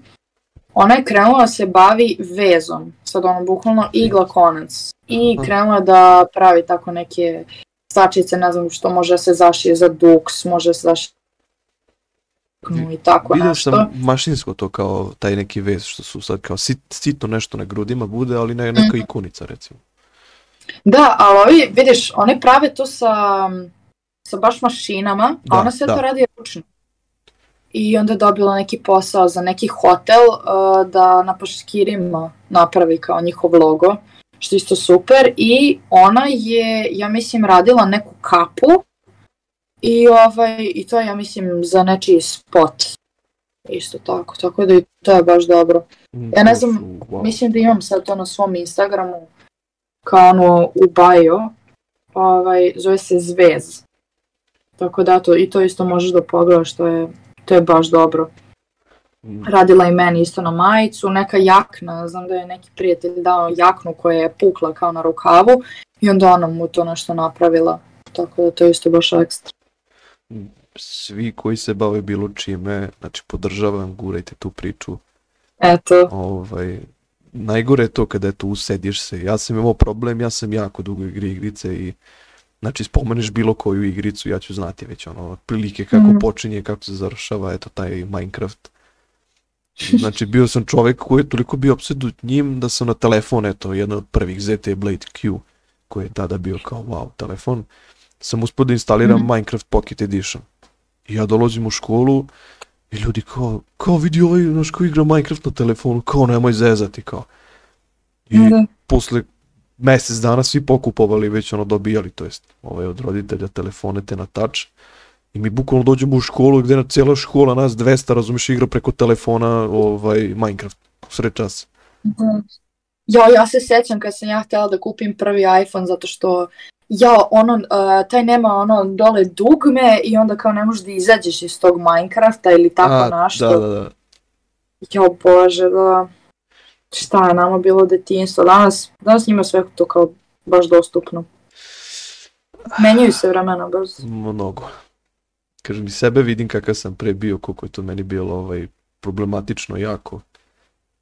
ona je krenula da se bavi vezom, sad ono bukvalno igla konac i krenula da pravi tako neke stačice, ne znam što može da se zašije za duks, može da se zašije i tako Vidio nešto. sam mašinsko to kao taj neki vez što su sad kao sit, sitno nešto na grudima bude, ali ne neka ikonica recimo. Da, ali ovi, vidiš, oni prave to sa, sa baš mašinama, Da, a ona sve da. to radi ručno. I onda je dobila neki posao za neki hotel uh, da na paškirima napravi kao njihov logo, što je isto super. I ona je, ja mislim, radila neku kapu i, ovaj, i to je, ja mislim, za nečiji spot. Isto tako, tako da i to je baš dobro. Mm, Ja ne znam. Mislim da imam sad to na svom Instagramu kao ono u bio, ovaj, zove se Zvez. Tako da to, i to isto možeš da pogledaš, to je, to je baš dobro. radila i meni isto na majicu, neka jakna, znam da je neki prijatelj dao jaknu koja je pukla kao na rukavu i onda ona mu to nešto napravila, tako da to je isto baš ekstra. Svi koji se bave bilo čime, znači podržavam, gurajte tu priču. Eto, Ovaj, najgore je to kada eto usediš se. Ja sam imao problem, ja sam jako dugo igri igrice i znači spomeneš bilo koju igricu, ja ću znati već ono, otprilike kako Mhm. počinje, kako se završava, eto taj Minecraft. Znači bio sam čovek koji je toliko bio opsedut njim da sam na telefon, eto, jedan od prvih ZT Blade Q, koji je tada bio kao wow telefon, sam uspio da instaliram Mhm. Minecraft Pocket Edition. I ja dolazim u školu i ljudi kao, kao vidi ovaj, znaš, ko igra Minecraft na telefonu, kao nemoj zezati, kao. I da. posle mesec dana svi pokupovali, već ono dobijali, to jest ovaj, od roditelja telefone te na touch. I mi bukvalno dođemo u školu gde na cijela škola, nas 200, razumeš, igra preko telefona ovaj, Minecraft sred časa. Da. Ja, ja se sjećam kad sam ja htjela da kupim prvi iPhone zato što ja, ono, uh, taj nema ono dole dugme i onda kao ne možeš da izađeš iz tog Minecrafta ili tako nešto. Da, da, da. Jo bože, da. Šta je nama bilo detinjstvo? Danas, danas njima sve to kao baš dostupno. Menjaju se vremena brzo. Mnogo. Kažem, i sebe vidim kakav sam pre bio, koliko je to meni bilo ovaj, problematično jako.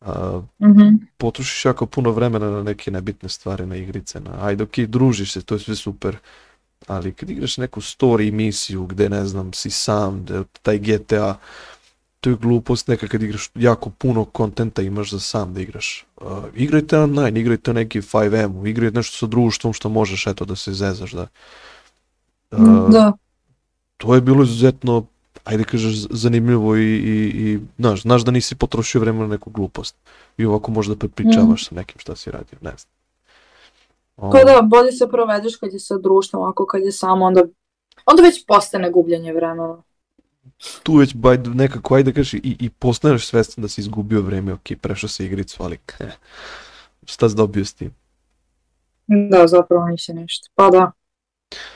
A, Mhm. potrošiš jako puno vremena na neke nebitne stvari, na igrice, na ajde ok, družiš se, to je sve super, ali kad igraš neku story misiju gde ne znam, si sam, da taj GTA, to je glupost neka kad igraš jako puno kontenta imaš za sam da igraš. Uh, igrajte online, igrajte neki 5M, igrajte nešto sa društvom što možeš eto da se zezaš da. Uh, Da. to je bilo izuzetno ajde kažeš zanimljivo i, i, i znaš, znaš da nisi potrošio vreme na neku glupost i ovako možda prepričavaš sa nekim šta si radio, ne znam. Pa da, bolje se provedeš kad je sa društvom, ako kad je samo, onda, onda već postane gubljenje vremena. Tu već baj, nekako, ajde kažeš, i, i postaneš svestan da si izgubio vreme, ok, prešao se igricu, ali šta si dobio s tim? Da, zapravo nisi ništa. Pa da.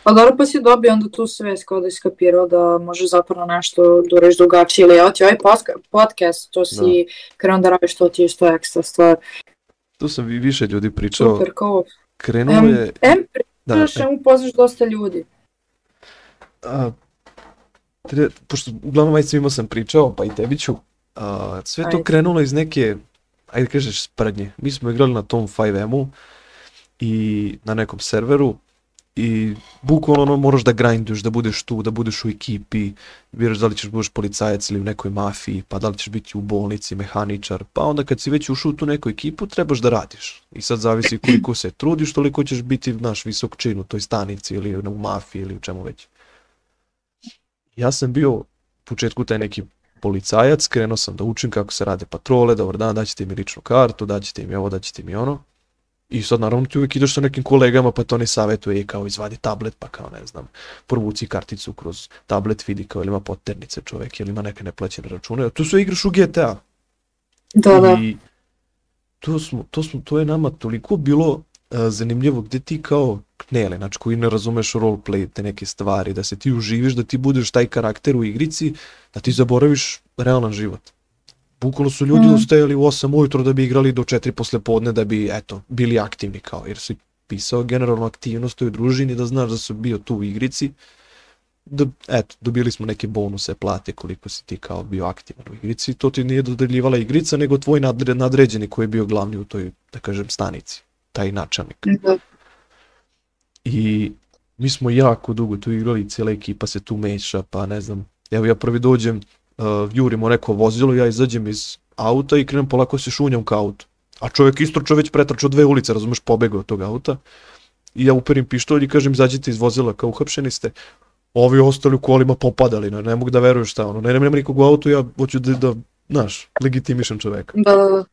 Pa dobro, pa si dobio onda tu svest kao da je skapirao da možeš zapravo nešto da ureš drugačije. Ili evo ti ovaj podcast, to si krenuo da radiš, to ti je isto ekstra stvar. Tu sam vi više ljudi pričao, Super, kao, krenulo em, je, em da, pričaš, e, em upoznaš dosta ljudi. a, pošto uglavnom ajde svima sam pričao, pa i tebi ću, a, sve to krenulo iz neke, ajde kažeš, sprednje. Mi smo igrali na tom 5M-u i na nekom serveru i bukvalno ono moraš da grinduješ, da budeš tu, da budeš u ekipi, biraš da li ćeš budeš policajac ili u nekoj mafiji, pa da li ćeš biti u bolnici, mehaničar, pa onda kad si već ušao u tu neku ekipu trebaš da radiš. I sad zavisi koliko se trudiš, toliko ćeš biti naš visok čin u toj stanici ili u mafiji ili u čemu već. Ja sam bio u početku taj neki policajac, krenuo sam da učim kako se rade patrole, dobar dan, daćete mi ličnu kartu, daćete mi ovo, daćete mi ono. I sad naravno ti uvijek ideš sa nekim kolegama pa to ne savjetuje kao izvadi tablet pa kao ne znam provuci karticu kroz tablet vidi kao ili ima poternice čovjek ili ima neke neplaćene račune. Tu sve igraš u GTA. Da, da. I to, smo, to, smo, to je nama toliko bilo uh, zanimljivo gde ti kao knele, znači koji ne razumeš roleplay, te neke stvari, da se ti uživiš, da ti budeš taj karakter u igrici, da ti zaboraviš realan život. Bukvalno su ljudi Mhm. ustajali u 8 ujutro da bi igrali do 4 posle podne da bi, eto, bili aktivni kao, jer si pisao generalno aktivnost u družini, da znaš da si bio tu u igrici, da, eto, dobili smo neke bonuse, plate koliko si ti kao bio aktivan u igrici, to ti nije dodeljivala igrica, nego tvoj nadre, nadređeni koji je bio glavni u toj, da kažem, stanici, taj načelnik. da. I mi smo jako dugo tu igrali, cijela ekipa se tu meša, pa ne znam, evo ja prvi dođem, uh, jurimo neko vozilo, ja izađem iz auta i krenem polako se šunjam ka autu. A čovjek istrčao već pretrčao dve ulice, razumeš, pobegao od tog auta. I ja uperim pištolj i kažem, izađite iz vozila, kao uhapšeni ste. Ovi ostali u kolima popadali, ne, ne mogu da veruju šta ono, ne, nema nikog u autu, ja hoću da, da znaš, legitimišem čoveka. Da, da, da.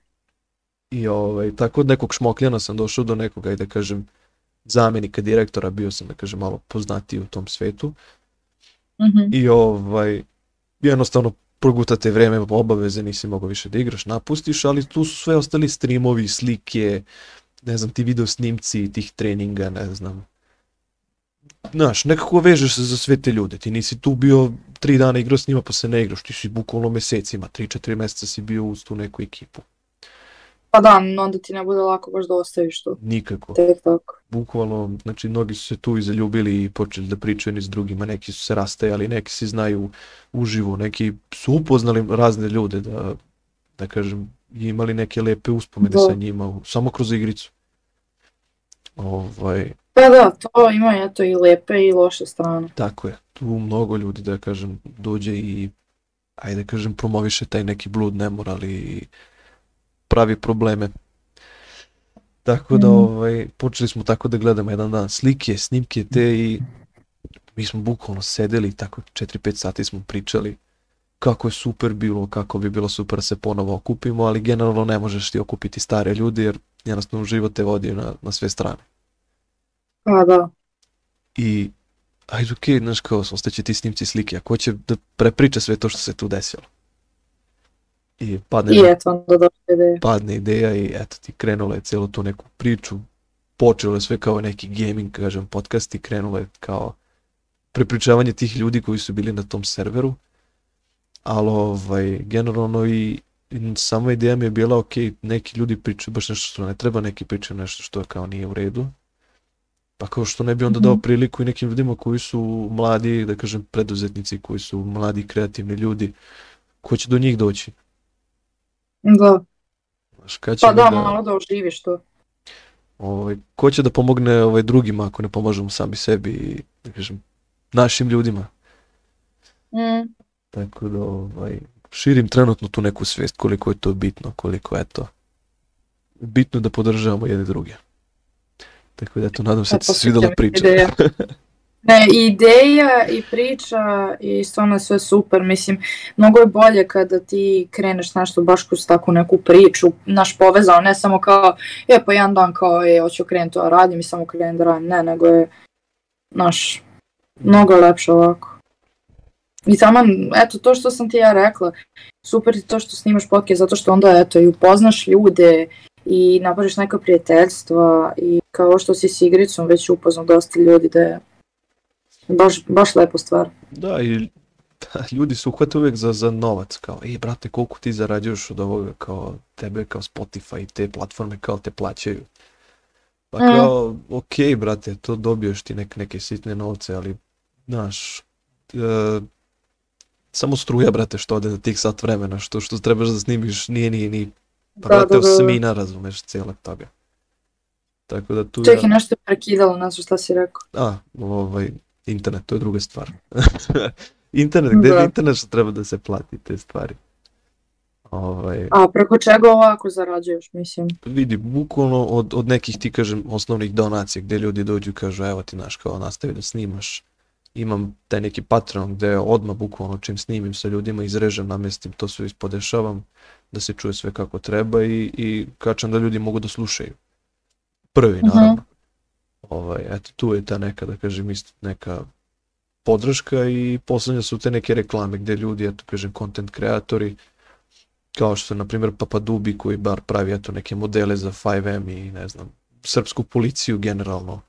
I ovaj, tako od nekog šmokljana sam došao do nekog, ajde da kažem, zamenika direktora, bio sam da kažem malo poznatiji u tom svetu Mhm. i ovaj, jednostavno progutate vreme obaveze, nisi mogao više da igraš, napustiš, ali tu su sve ostali streamovi, slike, ne znam, ti video snimci tih treninga, ne znam, znaš, nekako vežeš se za sve te ljude. Ti nisi tu bio tri dana igrao s njima pa se ne igraš. Ti si bukvalno mesecima, tri, četiri meseca si bio uz tu neku ekipu. Pa da, onda ti ne bude lako baš da ostaviš to. Nikako. Tek tako. Bukvalno, znači, mnogi su se tu i zaljubili i počeli da pričaju ni s drugima. Neki su se rastajali, neki se znaju uživo, neki su upoznali razne ljude da, da kažem, imali neke lepe uspomene Da. sa njima, samo kroz igricu. Ovaj, Pa da, to ima eto i lepe i loše strane. Tako je, tu mnogo ljudi da kažem dođe i ajde da kažem promoviše taj neki blud nemoral i pravi probleme. Tako da Mhm. ovaj, počeli smo tako da gledamo jedan dan slike, snimke te i mi smo bukvalno sedeli tako 4-5 sati smo pričali kako je super bilo, kako bi bilo super da se ponovo okupimo, ali generalno ne možeš ti okupiti stare ljude jer jednostavno život te vodi na, na sve strane. Pa da. I ajde okej, znaš kao, ostaće ti snimci slike, a ko će da prepriča sve to što se tu desilo? I padne, I eto onda došla ideja. padne ideja i eto ti krenula je cijelu tu neku priču, počelo je sve kao neki gaming, kažem, podcast i krenulo je kao prepričavanje tih ljudi koji su bili na tom serveru, ali ovaj, generalno i, sama ideja mi je bila, ok, neki ljudi pričaju baš nešto što ne treba, neki pričaju nešto što kao nije u redu, pa kao što ne bi onda Mhm. dao priliku i nekim ljudima koji su mladi, da kažem, preduzetnici, koji su mladi, kreativni ljudi, ko će do njih doći? Da. Znaš, kad će Pa mi da, malo da oživiš to. ovaj, ko će da pomogne ovaj, drugima ako ne pomažemo sami sebi i, da kažem, našim ljudima. Mm. Tako da, ovaj, širim trenutno tu neku svijest koliko je to bitno, koliko je to bitno da podržavamo jedne druge. Tako da, eto, nadam se da ti se svidela priča. Ne, ideja i priča i stvarno sve super, mislim, mnogo je bolje kada ti kreneš nešto baš kroz takvu neku priču, naš povezao, ne samo kao, je pa jedan dan kao, je, hoću krenuti to da radim i samo krenem da radim, ne, nego je, naš, mnogo lepše ovako. I taman, eto, to što sam ti ja rekla, super je to što snimaš podcast, zato što onda, eto, i upoznaš ljude i napraviš neka prijateljstva i kao što si s igricom već upoznao dosta ljudi da je baš, baš lepa stvar. Da, i ljudi se uhvate uvijek za, za novac, kao, ej, brate, koliko ti zarađuješ od ovoga, kao, tebe, kao Spotify i te platforme, kao, te plaćaju. Pa Mm. kao, okej, brate, to dobiješ ti nek, neke sitne novce, ali, znaš, e, samo struja, brate, što ode za tih sat vremena, što, što trebaš da snimiš, nije ni, ni, pa, Da, brate, da, da. osmina, razumeš, cijelog toga. Tako da tu Čekaj, nešto je prekidalo, znam šta si rekao. A, ovaj, internet, to je druga stvar. <laughs> internet, gde je Da. internet što treba da se plati te stvari? Ovaj, A preko čega ovako zarađuješ, mislim? vidi, bukvalno od, od nekih ti kažem osnovnih donacija gdje ljudi dođu i kažu evo ti naš kao nastavi da snimaš. Imam taj neki Patreon gdje odmah bukvalno čim snimim sa ljudima izrežem, namestim, to sve ispodešavam da se čuje sve kako treba i, i kačam da ljudi mogu da slušaju. Prvi Mhm. naravno. Ovaj, eto tu je ta neka da kažem isto neka podrška i poslednje su te neke reklame gdje ljudi, eto kažem, content kreatori, kao što je, na primjer, Papadubi koji bar pravi eto neke modele za 5M i ne znam, srpsku policiju generalno,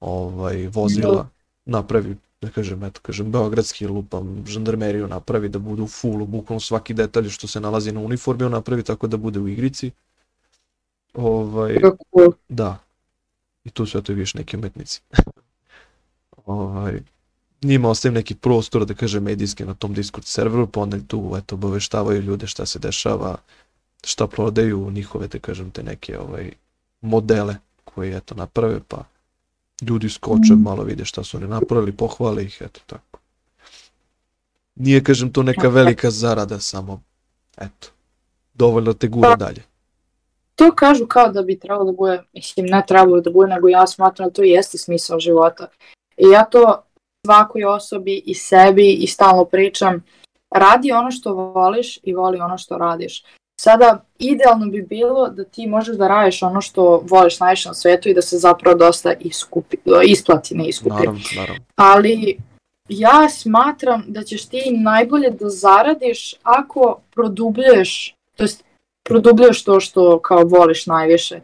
ovaj, vozila, napravi, da kažem, eto kažem, beogradski lupam, žandarmeriju napravi da budu u fullu, bukvalno svaki detalj što se nalazi na uniformi, on napravi tako da bude u igrici. Ovaj, da. I tu su eto vidiš neki umetnici. <laughs> ovaj, njima ostavim neki prostor, da kažem, medijski na tom Discord serveru, pa onda tu eto, obaveštavaju ljude šta se dešava, šta prodaju njihove, da kažem, te neke ovaj, modele koje eto naprave, pa ljudi skoče, Mhm. malo vide šta su oni napravili, pohvale ih, eto tako. Nije, kažem, to neka velika zarada, samo, eto, dovoljno te gura Pa, dalje. To kažu kao da bi trebalo da bude, mislim ne trebalo da bude, nego ja smatram da to jeste smisao života. I ja to svakoj osobi i sebi i stalno pričam, radi ono što voliš i voli ono što radiš. Sada, idealno bi bilo da ti možeš da radiš ono što voliš najviše na svetu i da se zapravo dosta iskupi, isplati, ne iskupi. Naravno, naravno. ali ja smatram da ćeš ti najbolje da zaradiš ako produbljuješ, to jest produbljuješ to što kao voliš najviše.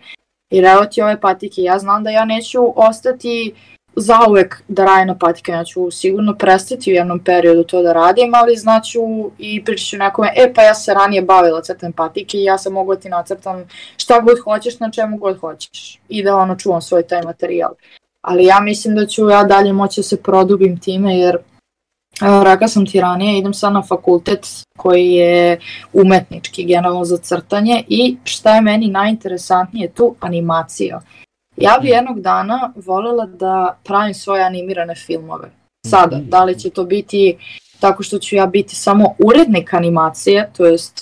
Jer evo ti ove patike, ja znam da ja neću ostati zauvek da radim na patikama, ja ću sigurno prestati u jednom periodu to da radim, ali znaću i pričat ću nekome, e pa ja se ranije bavila crtem patike i ja sam mogu da ti nacrtam šta god hoćeš, na čemu god hoćeš i da ono čuvam svoj taj materijal. Ali ja mislim da ću ja dalje moći da se produbim time jer Rekla sam ti ranije, idem sad na fakultet koji je umetnički, generalno za crtanje i šta je meni najinteresantnije tu, animacija. Ja bi jednog dana volela da pravim svoje animirane filmove. Sada, da li će to biti tako što ću ja biti samo urednik animacije, to jest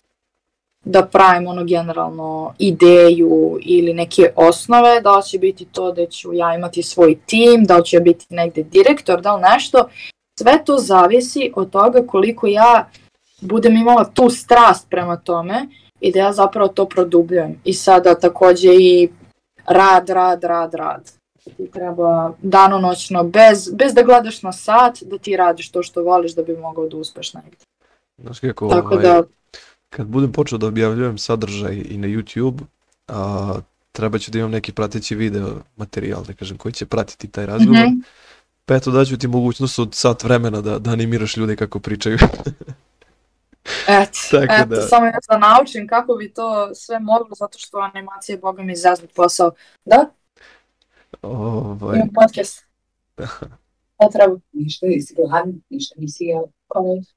da pravim ono generalno ideju ili neke osnove, da li će biti to da ću ja imati svoj tim, da li će biti negde direktor, da li nešto, sve to zavisi od toga koliko ja budem imala tu strast prema tome i da ja zapravo to produbljujem. I sada takođe i rad, rad, rad, rad. Ti treba danonoćno, bez, bez da gledaš na sat, da ti radiš to što voliš da bi mogao da uspeš negde. Znaš kako, Tako ovaj, da... kad budem počeo da objavljujem sadržaj i na YouTube, a, treba ću da imam neki prateći video materijal, da kažem, koji će pratiti taj razgovor. Mm -hmm. Pa eto daću ti mogućnost od sat vremena da, da animiraš ljude kako pričaju. <laughs> Eto, Tako eto da. samo ja da naučim kako bi to sve moglo, zato što animacija je boga mi zeznut posao. Da? Ovaj... Imam podcast. <laughs> Šta treba? Ništa, nisi gladan, ništa nisi jel.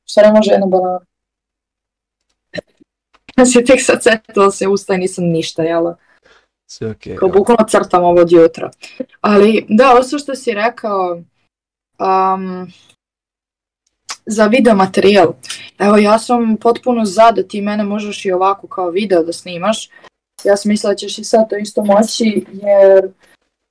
Šta ne može jedna banana? <laughs> Ja si tek sad setila se usta i nisam ništa jela. Sve okej. Okay, Kao bukvalno crtam ovo od jutra. Ali da, ovo što si rekao, um, za video materijal. Evo ja sam potpuno za da ti mene možeš i ovako kao video da snimaš. Ja sam mislila da ćeš i sad to isto moći jer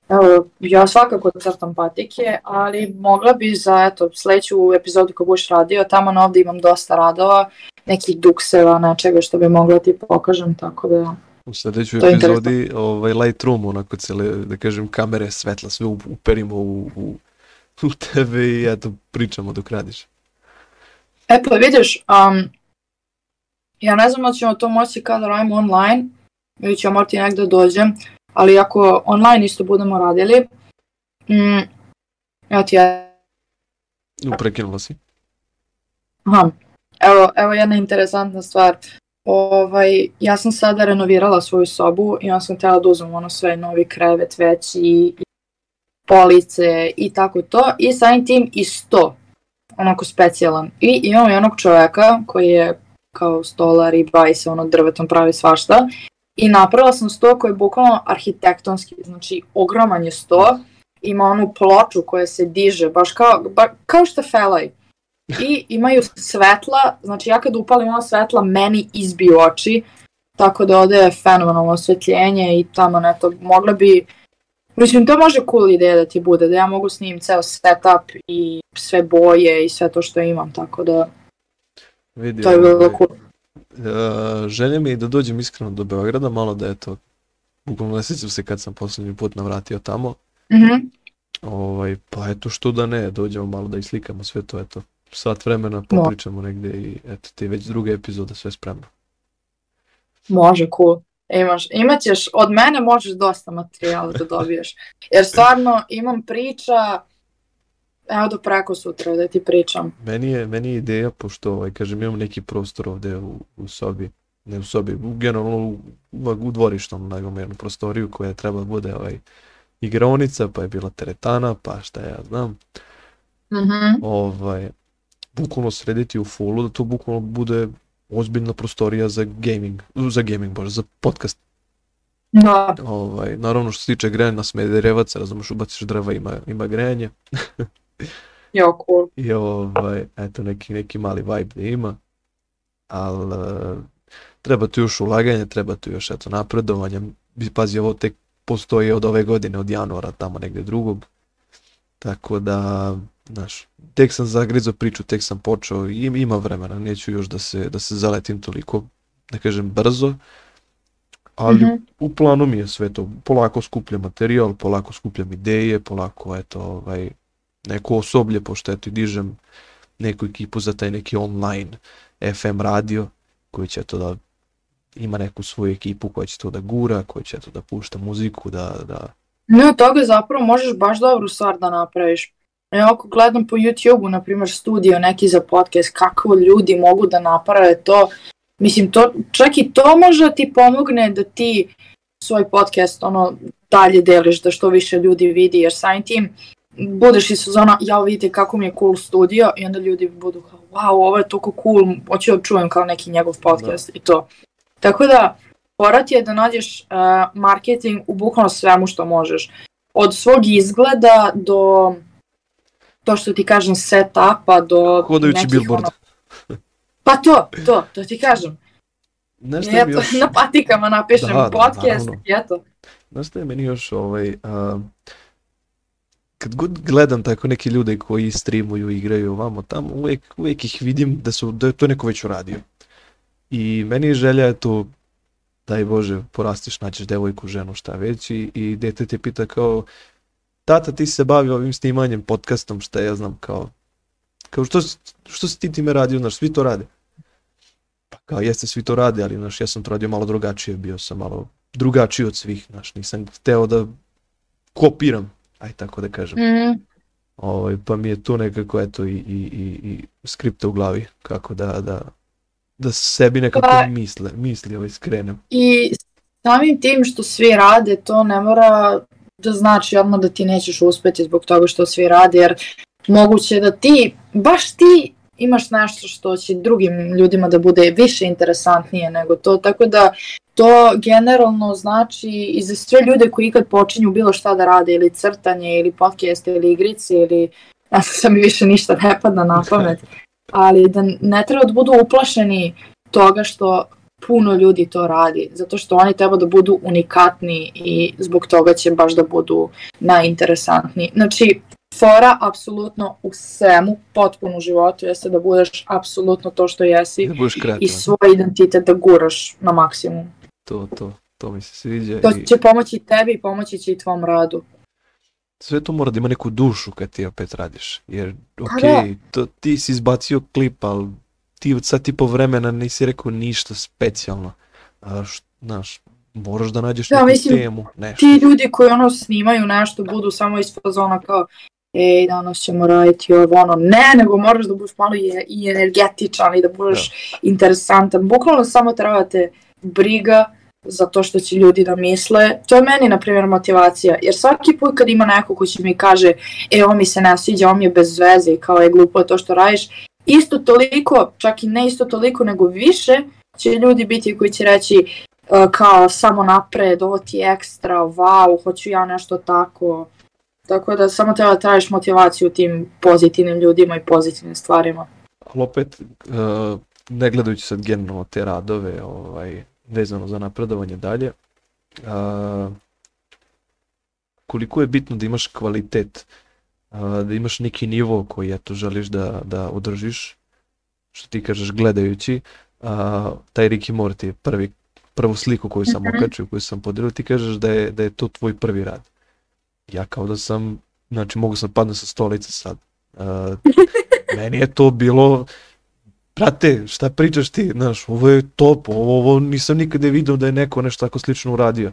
evo, ja svakako crtam patike, ali mogla bi za eto, sledeću epizodu kad budeš radio, tamo na ovde imam dosta radova, nekih dukseva, nečega što bi mogla ti pokažem, tako da... U sledećoj epizodi ovaj Lightroom, onako cele, da kažem, kamere, svetla, sve uperimo u, u, u tebe i eto, pričamo dok radiš. E pa vidiš, um, ja ne znam da ćemo to moći kada radimo online, ili ćemo morati negde da dođem, ali ako online isto budemo radili, mm, ja ti je... Prekinula si. Aha, evo, evo jedna interesantna stvar. Ovaj, ja sam sada renovirala svoju sobu i ja sam htjela da uzmem ono sve novi krevet veći i police i tako to i samim tim i sto onako specijalan. I imamo jednog čoveka koji je kao stolar i bavi se ono drvetom pravi svašta. I napravila sam sto koji je bukvalno arhitektonski, znači ogroman je sto, ima onu ploču koja se diže, baš kao, ba, kao što felaj. I imaju svetla, znači ja kad upalim ona svetla, meni izbiju oči, tako da ovde je fenomenalno osvetljenje i tamo neto, mogla bi Mislim, to može cool ideja da ti bude, da ja mogu snimim ceo setup i sve boje i sve to što imam, tako da Vidi, to je bilo ovaj, cool. Uh, želja mi je da dođem iskreno do Beograda, malo da eto, bukvalno ne sjećam se kad sam poslednji put navratio tamo. Mhm. Mm ovaj, pa eto što da ne, dođemo malo da islikamo sve to, eto, sat vremena popričamo no. negde i eto ti već druga epizoda sve spremno. Može, cool. Imaš, imaćeš, od mene možeš dosta materijala da dobiješ. Jer stvarno imam priča, evo do preko sutra da ti pričam. Meni je, meni je ideja, pošto ovaj, kažem, imam neki prostor ovde u, u sobi, ne u sobi, generalno u, u dvorištom, imam jednu prostoriju koja treba da bude ovaj, igraonica, pa je bila teretana, pa šta ja znam. Mm -hmm. Ovaj, bukvalno srediti u fullu, da to bukvalno bude ozbiljna prostorija za gaming, za gaming, bože, za podcast. Da. Ovaj, naravno što se tiče grejanja na smederevac, razumeš, ubaciš drva, ima, ima grejanje. <laughs> jo, cool. I ovaj, eto, neki, neki mali vibe da ima. Ali uh, treba tu još ulaganje, treba tu još eto napredovanje. Pazi, ovo tek postoji od ove godine, od januara, tamo negde drugog. Tako da, znaš, tek sam zagrizao priču, tek sam počeo i ima vremena, neću još da se, da se zaletim toliko, da kažem, brzo, ali mm -hmm. u planu mi je sve to, polako skupljam materijal, polako skupljam ideje, polako, eto, ovaj, neko osoblje, pošto eto i dižem neku ekipu za taj neki online FM radio, koji će to da ima neku svoju ekipu koja će to da gura, koja će to da pušta muziku, da, da Ne, od toga zapravo možeš baš dobru stvar da napraviš. Ja ako gledam po YouTube-u, na primjer, studio neki za podcast, kako ljudi mogu da naprave to, mislim, to, čak i to može da ti pomogne da ti svoj podcast ono dalje deliš, da što više ljudi vidi, jer samim tim budeš iz sezona, ja vidite kako mi je cool studio i onda ljudi budu kao, wow, ovo je toliko cool, hoću da čujem kao neki njegov podcast da. i to. Tako da, Porat je da nađeš uh, marketing u bukvalno svemu što možeš. Od svog izgleda do to što ti kažem setupa do Hodajući nekih billboard. Ono... Pa to, to, to ti kažem. Znaš šta mi još... Na patikama napišem da, podcast da, i eto. Znaš šta je meni još ovaj... Uh, kad god gledam tako neke ljude koji streamuju, igraju ovamo tamo, uvek, uvek ih vidim da su da je to neko već uradio. I meni je želja to daj Bože, porastiš, naćeš devojku, ženu, šta već i, i dete te pita kao tata ti se bavi ovim snimanjem, podcastom, šta ja znam, kao kao što, što si ti time radio, znaš, svi to rade. Pa kao jeste, svi to rade, ali znaš, ja sam to radio malo drugačije, bio sam malo drugačiji od svih, znaš, nisam hteo da kopiram, aj tako da kažem. Mm -hmm. Ovaj, pa mi je tu nekako eto i, i, i, i skripta u glavi kako da, da, da sebi nekako pa, misle, misli ovaj skrenem. I samim tim što svi rade, to ne mora da znači odmah da ti nećeš uspeti zbog toga što svi rade, jer moguće da ti, baš ti imaš nešto što će drugim ljudima da bude više interesantnije nego to, tako da to generalno znači i za sve ljude koji ikad počinju bilo šta da rade, ili crtanje, ili podcast, ili igrice, ili ja sam mi više ništa ne padna na pamet, <laughs> ali da ne treba da budu uplašeni toga što puno ljudi to radi, zato što oni treba da budu unikatni i zbog toga će baš da budu najinteresantniji. Znači, fora apsolutno u svemu, potpuno u životu, jeste da budeš apsolutno to što jesi da i svoj identitet da guraš na maksimum. To, to, to mi se sviđa. To će pomoći tebi i pomoći će i tvom radu sve to mora da ima neku dušu kad ti opet radiš. Jer, ok, da. to, ti si izbacio klip, ali ti od sad i po vremena nisi rekao ništa specijalno. A, znaš, moraš da nađeš da, neku mislim, temu, nešto. Ti ljudi koji ono snimaju nešto budu samo iz fazona kao ej, danas ćemo raditi ovo, ono, ne, nego moraš da budeš malo i, i energetičan i da budeš da. interesantan. Bukvalno samo trebate briga za to što će ljudi da misle. To je meni, na primjer, motivacija. Jer svaki put kad ima neko ko će mi kaže e, ovo mi se ne sviđa, ovo mi je bez veze i kao je glupo to što radiš, isto toliko, čak i ne isto toliko, nego više će ljudi biti koji će reći uh, kao samo napred, ovo ti je ekstra, wow, hoću ja nešto tako. Tako da samo treba da tražiš motivaciju tim pozitivnim ljudima i pozitivnim stvarima. Ali opet, uh, ne gledajući sad generalno te radove, ovaj, vezano za napredovanje dalje. A, koliko je bitno da imaš kvalitet, da imaš neki nivo koji eto želiš da, da održiš, što ti kažeš gledajući, a, taj Ricky Morty je prvi, prvu sliku koju sam mhm. okačio, koju sam podelio, ti kažeš da je, da je to tvoj prvi rad. Ja kao da sam, znači mogu sam padne sa stolice sad. A, <laughs> meni je to bilo brate, šta pričaš ti, znaš, ovo je top, ovo, ovo nisam nikada vidio da je neko nešto tako slično uradio.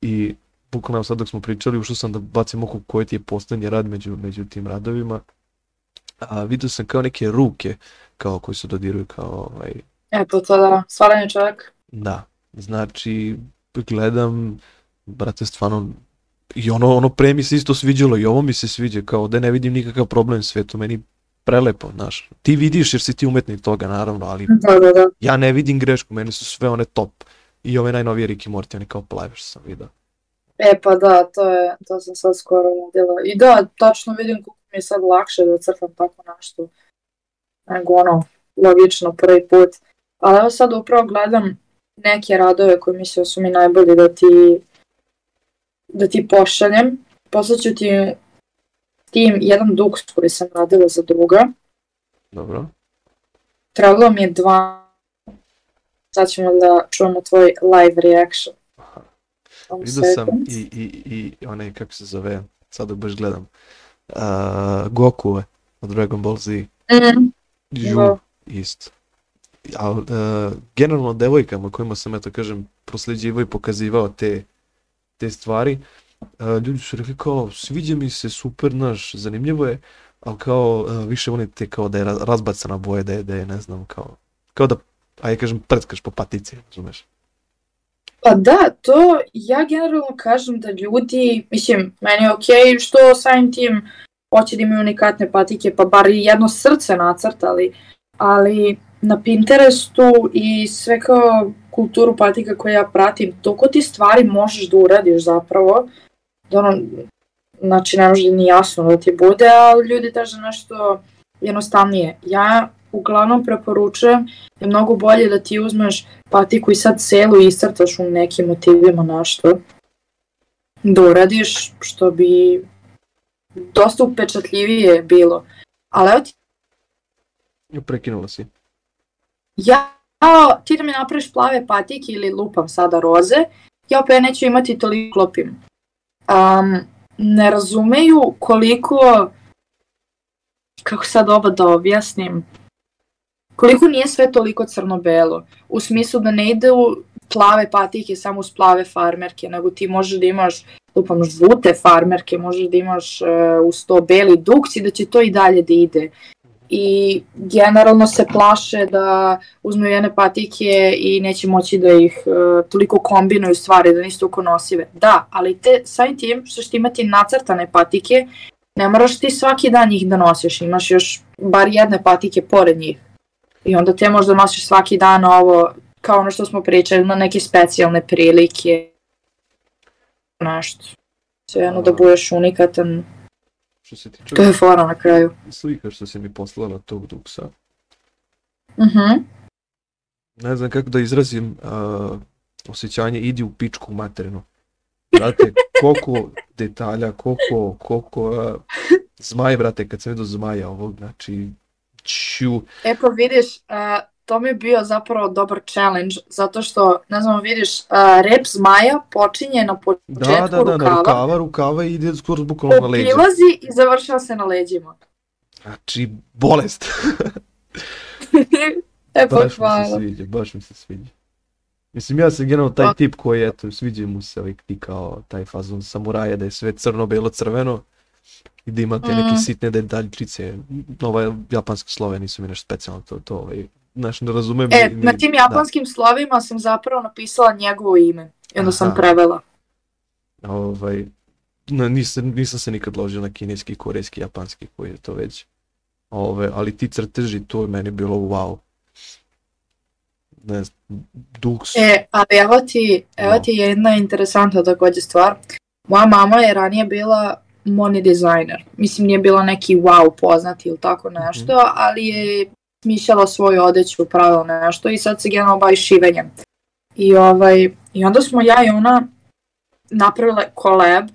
I bukvalno sad dok smo pričali, ušao sam da bacim oko koji ti je poslednji rad među, među tim radovima, a vidio sam kao neke ruke, kao koji se dodiruju kao ovaj... Eto to da, stvaran je čovjek. Da, znači, gledam, brate, stvarno, i ono, ono pre mi se isto sviđalo i ovo mi se sviđa, kao da ne vidim nikakav problem svetu, meni prelepo, znaš. Ti vidiš jer si ti umetnik toga, naravno, ali da, da, da. ja ne vidim grešku, meni su sve one top. I ove najnovije Ricky Morty, oni kao plavi što sam vidio. E pa da, to je, to sam sad skoro vidjela. I da, tačno vidim kako mi je sad lakše da crtam tako nešto. Nego ono, logično prvi put. Ali evo sad upravo gledam neke radove koji misle da su mi najbolji da ti da ti pošaljem. Poslaću ti tim jedan duks koji sam radila za druga. Dobro. Trebalo mi je dva sad ćemo da čujemo tvoj live reaction. Vidio sam i, i, i onaj, kako se zove, sad baš gledam, uh, Goku od Dragon Ball Z. Mm. Žu, da. isto. Ali uh, generalno devojkama kojima sam, eto kažem, prosljeđivao i pokazivao te, te stvari, a, ljudi su rekli kao, sviđa mi se, super, naš, zanimljivo je, ali kao, a, više volim te kao da je ra- razbacana boja, da je, da je, ne znam, kao, kao da, ajde kažem, prckaš po patici, razumeš? Pa da, to ja generalno kažem da ljudi, mislim, meni je okej što samim tim hoće da imaju unikatne patike, pa bar i jedno srce nacrtali, ali na Pinterestu i sve kao kulturu patika koje ja pratim, toliko ti stvari možeš da uradiš zapravo, da ono, znači ne može ni jasno da ti bude, ali ljudi traže nešto jednostavnije. Ja uglavnom preporučujem je mnogo bolje da ti uzmeš patiku i sad celu iscrtaš u nekim motivima nešto da uradiš, što bi dosta upečatljivije bilo. Ali evo ti, Prekinula si. ja, ti da mi napraviš plave patike ili lupam sada roze, ja opet neću imati toliko klopim. Um, ne razumeju koliko, kako sad ovo da objasnim, koliko nije sve toliko crno-belo. U smislu da ne ide u plave patike samo uz plave farmerke, nego ti možeš da imaš lupam žute farmerke, možeš da imaš uh, uz to beli duks i da će to i dalje da ide. I generalno se plaše da uzmu jedne patike i neće moći da ih uh, toliko kombinuju stvari, da nisu toliko nosive. Da, ali te, samim tim što ćete imati nacrtane patike, ne moraš ti svaki dan njih da nosiš, imaš još bar jedne patike pored njih. I onda te možda nosiš svaki dan ovo, kao ono što smo pričali, na neke specijalne prilike, nešto. Sve jedno da budeš unikatan, Što se tiče to je fora na kraju. slika što si mi poslala tog duksa, Mhm. ne znam kako da izrazim uh, osjećanje, idi u pičku materinu. Brate, koliko detalja, koliko, koliko uh, zmaj, brate, kad sam vidio zmaja ovog, znači, ču, E pa vidiš, uh, to mi je bio zapravo dobar challenge, zato što, ne znam, vidiš, uh, rep zmaja počinje na početku da, da, da, rukava, rukava, rukava i ide skoro bukvalno na leđa. obilazi i završava se na leđima. Znači, bolest. <laughs> e pa baš mi se hvala. sviđa, baš mi se sviđa. Mislim, ja sam generalno taj tip koji, eto, sviđa mu se ovaj ti kao taj fazon samuraja, da je sve crno, belo, crveno i da ima te neke Mm. sitne detaljičice. Ova japanske slove nisu mi nešto specijalno, to, to ovaj, znaš, ne razumem. E, ni- na tim da. japanskim slovima sam zapravo napisala njegovo ime. I onda sam Aha. prevela. Ovaj, na, nisam, nisam se nikad ložio na kineski, korejski, japanski, koji je to već. Ove, ali ti crteži, to je meni bilo wow. Ne znam, duks. E, ali evo ti, evo No. ti jedna interesantna takođe stvar. Moja mama je ranije bila money designer. Mislim, nije bila neki wow poznati ili tako nešto, ali je smišljala svoju odeću, pravila nešto i sad se generalno bavi šivenjem. I, ovaj, I onda smo ja i ona napravile collab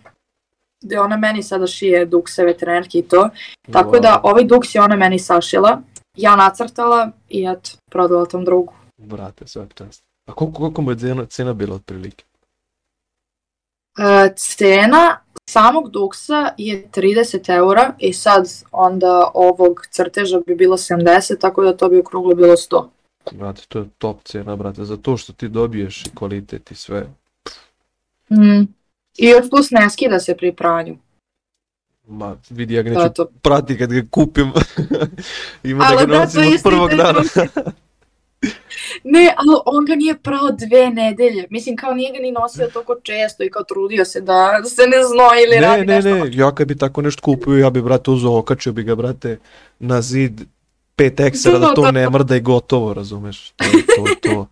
gde ona meni sada šije dukseve, trenerke i to. Tako Wow. da ovaj duks je ona meni sašila, ja nacrtala i eto, prodala tom drugu. Brate, svaka čast. A koliko, koliko mu je cena, cena bila otprilike? E, cena samog duksa je 30 eura i sad onda ovog crteža bi bilo 70, tako da to bi okruglo bilo 100. Brate, to je top cena, brate, za to što ti dobiješ i kvalitet i sve. Mm. I još plus ne skida se pri pranju. Ma, vidi, ja ga To neću je to. prati kad ga kupim. <laughs> Ima da ga da, to nosim od prvog dana. <laughs> Ne, ali on ga nije prao dve nedelje. Mislim, kao nije ga ni nosio toliko često i kao trudio se da se ne znoji ili ne, radi ne, nešto. ne, ja kad bi tako nešto kupio, ja bi, brate, uzeo, okačio bi ga, brate, na zid 5 ekstra da Da, to da, ne da. mrda i gotovo, razumeš? To, je to, to.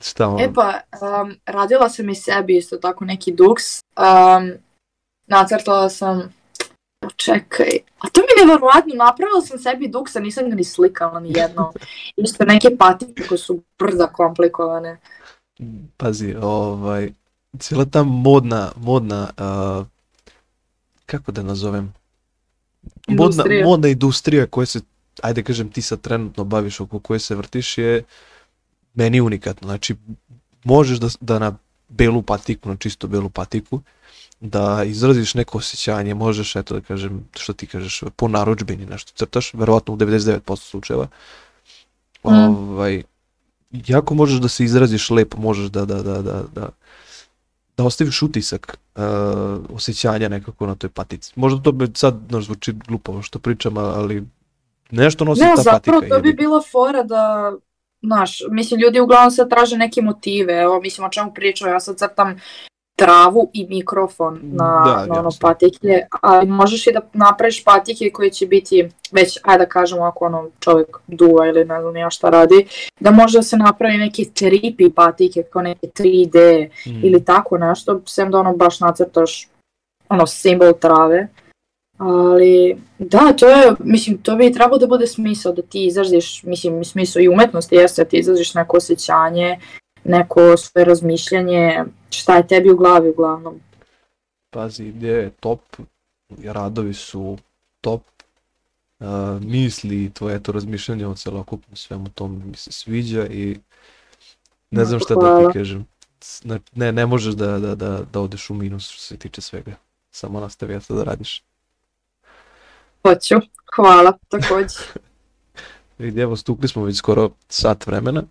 <laughs> Šta ono? E pa, um, radila sam i sebi isto tako neki duks. Um, nacrtala sam, čekaj, a to mi je nevjerovatno, napravila sam sebi duksa, nisam ga ni slikala ni jedno. <laughs> Isto neke patike koje su brda komplikovane. Pazi, ovaj, cijela ta modna, modna, uh, kako da nazovem? Modna, Industrija. modna industrija koja se, ajde kažem, ti sad trenutno baviš oko koje se vrtiš je meni unikatno. Znači, možeš da, da na belu patiku, na čisto belu patiku, da izraziš neko osjećanje, možeš, eto da kažem, što ti kažeš, po naručbini nešto crtaš, verovatno u 99% slučajeva. Mm. Ovaj, jako možeš da se izraziš lepo, možeš da, da, da, da, da, da ostaviš utisak uh, osjećanja nekako na toj patici. Možda to bi sad znaš, zvuči glupo što pričam, ali nešto nosi Ne, ta zapravo patika. to bi jebi ga. bila fora da, znaš, mislim, ljudi uglavnom sad traže neke motive, evo, mislim, o čemu pričam, ja sad crtam travu i mikrofon na, Da, na ono jasno. patike, ali možeš i da napraviš patike koje će biti već, ajde da kažemo ako ono čovjek duva ili ne znam ja šta radi, da može da se napravi neke tripi patike kao neke 3D Mm. ili tako nešto, sem da ono baš nacrtaš ono simbol trave. Ali, da, to je, mislim, to bi trebalo da bude smisao, da ti izraziš, mislim, smisao i umetnosti jeste da ti izraziš neko osjećanje, neko svoje razmišljanje, šta je tebi u glavi uglavnom. Pazi, ideja je top, radovi su top, uh, misli i tvoje to razmišljanje o celokupnom svemu tom mi se sviđa i ne No, znam šta da hvala. ti kažem. Ne, ne možeš da, da, da, da odeš u minus što se tiče svega. Samo nastavi to da radiš. Hoću, hvala, takođe. <laughs> Vidi, evo, stukli smo već skoro sat vremena.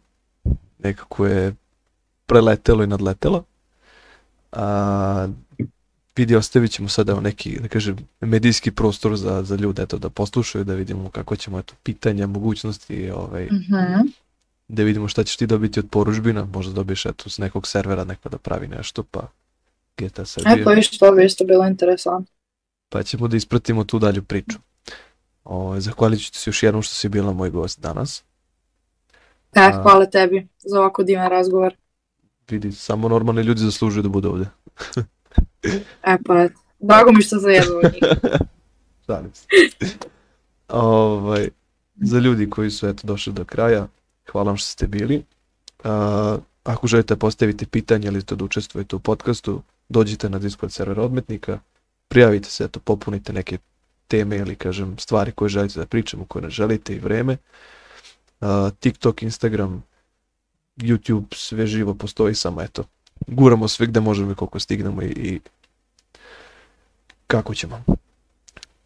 Nekako je preletelo i nadletelo. A, vidi, ostavit ćemo sad evo neki, da kažem, medijski prostor za, za ljude, eto, da poslušaju, da vidimo kako ćemo, eto, pitanja, mogućnosti, ovaj, Mhm. da vidimo šta ćeš ti dobiti od poručbina, možda dobiješ, eto, s nekog servera neko da pravi nešto, pa GTA Srbije, Eto, viš, to bi isto bilo interesantno. pa ćemo da ispratimo tu dalju priču. O, zahvalit ću ti se još jednom što si bila moj gost danas. E, hvala tebi za ovako divan razgovor. Vidi, samo normalni ljudi zaslužuju da budu ovde. <laughs> E, pa. Drago mi što zajedno njih. <laughs> Šalim se. ovaj, za ljudi koji su eto došli do kraja, hvala vam što ste bili. A, ako želite postaviti pitanje ili to da učestvujete u podcastu, dođite na Discord server odmetnika, prijavite se, eto, popunite neke teme ili kažem stvari koje želite da pričamo, koje ne želite i vreme. A, TikTok, Instagram, YouTube, sve živo postoji, samo eto, guramo sve gde možemo i koliko stignemo i, i kako ćemo.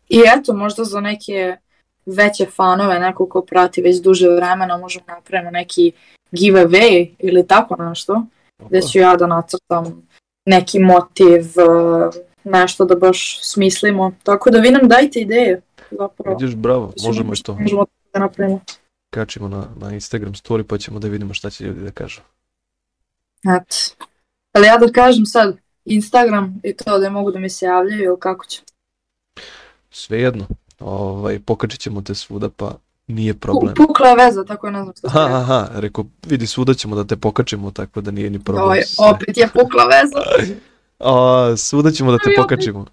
I eto, možda za neke veće fanove, neko ko prati već duže vremena, možemo napravimo neki giveaway ili tako nešto, gde ću ja da nacrtam neki motiv, eh, nešto da baš smislimo. Tako da vi nam dajte ideje. Zapravo, Vidiš, bravo, možemo i to. Možemo da napravimo. Kačimo na, na Instagram story pa ćemo da vidimo šta će ljudi da kažu. Eto. Ali ja da kažem sad Instagram i to da mogu da mi se javljaju ili kako će. Svejedno, ovaj, pokačit ćemo te svuda pa nije problem. Pukla je veza, tako ne znam što Aha, aha, rekao, vidi svuda ćemo da te pokačimo tako da nije ni problem. Oj, sve. opet je pukla veza. <laughs> A, svuda ćemo da te pokačimo.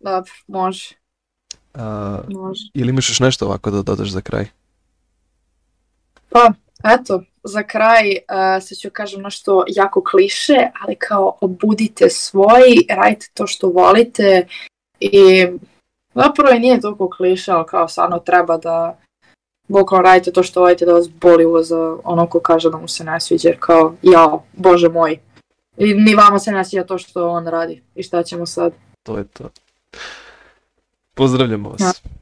Dobro, može, A, može. ili imaš još nešto ovako da dodaš za kraj? Pa, eto, za kraj uh, se ću kažem nešto jako kliše, ali kao obudite svoji, radite to što volite i zapravo i nije toliko kliše, ali kao stvarno treba da bukvalno radite to što volite da vas boli uvo za ono ko kaže da mu se ne sviđa, jer kao, jao, bože moj. I ni vama se ne sviđa to što on radi i šta ćemo sad. To je to. Pozdravljamo vas. Ja.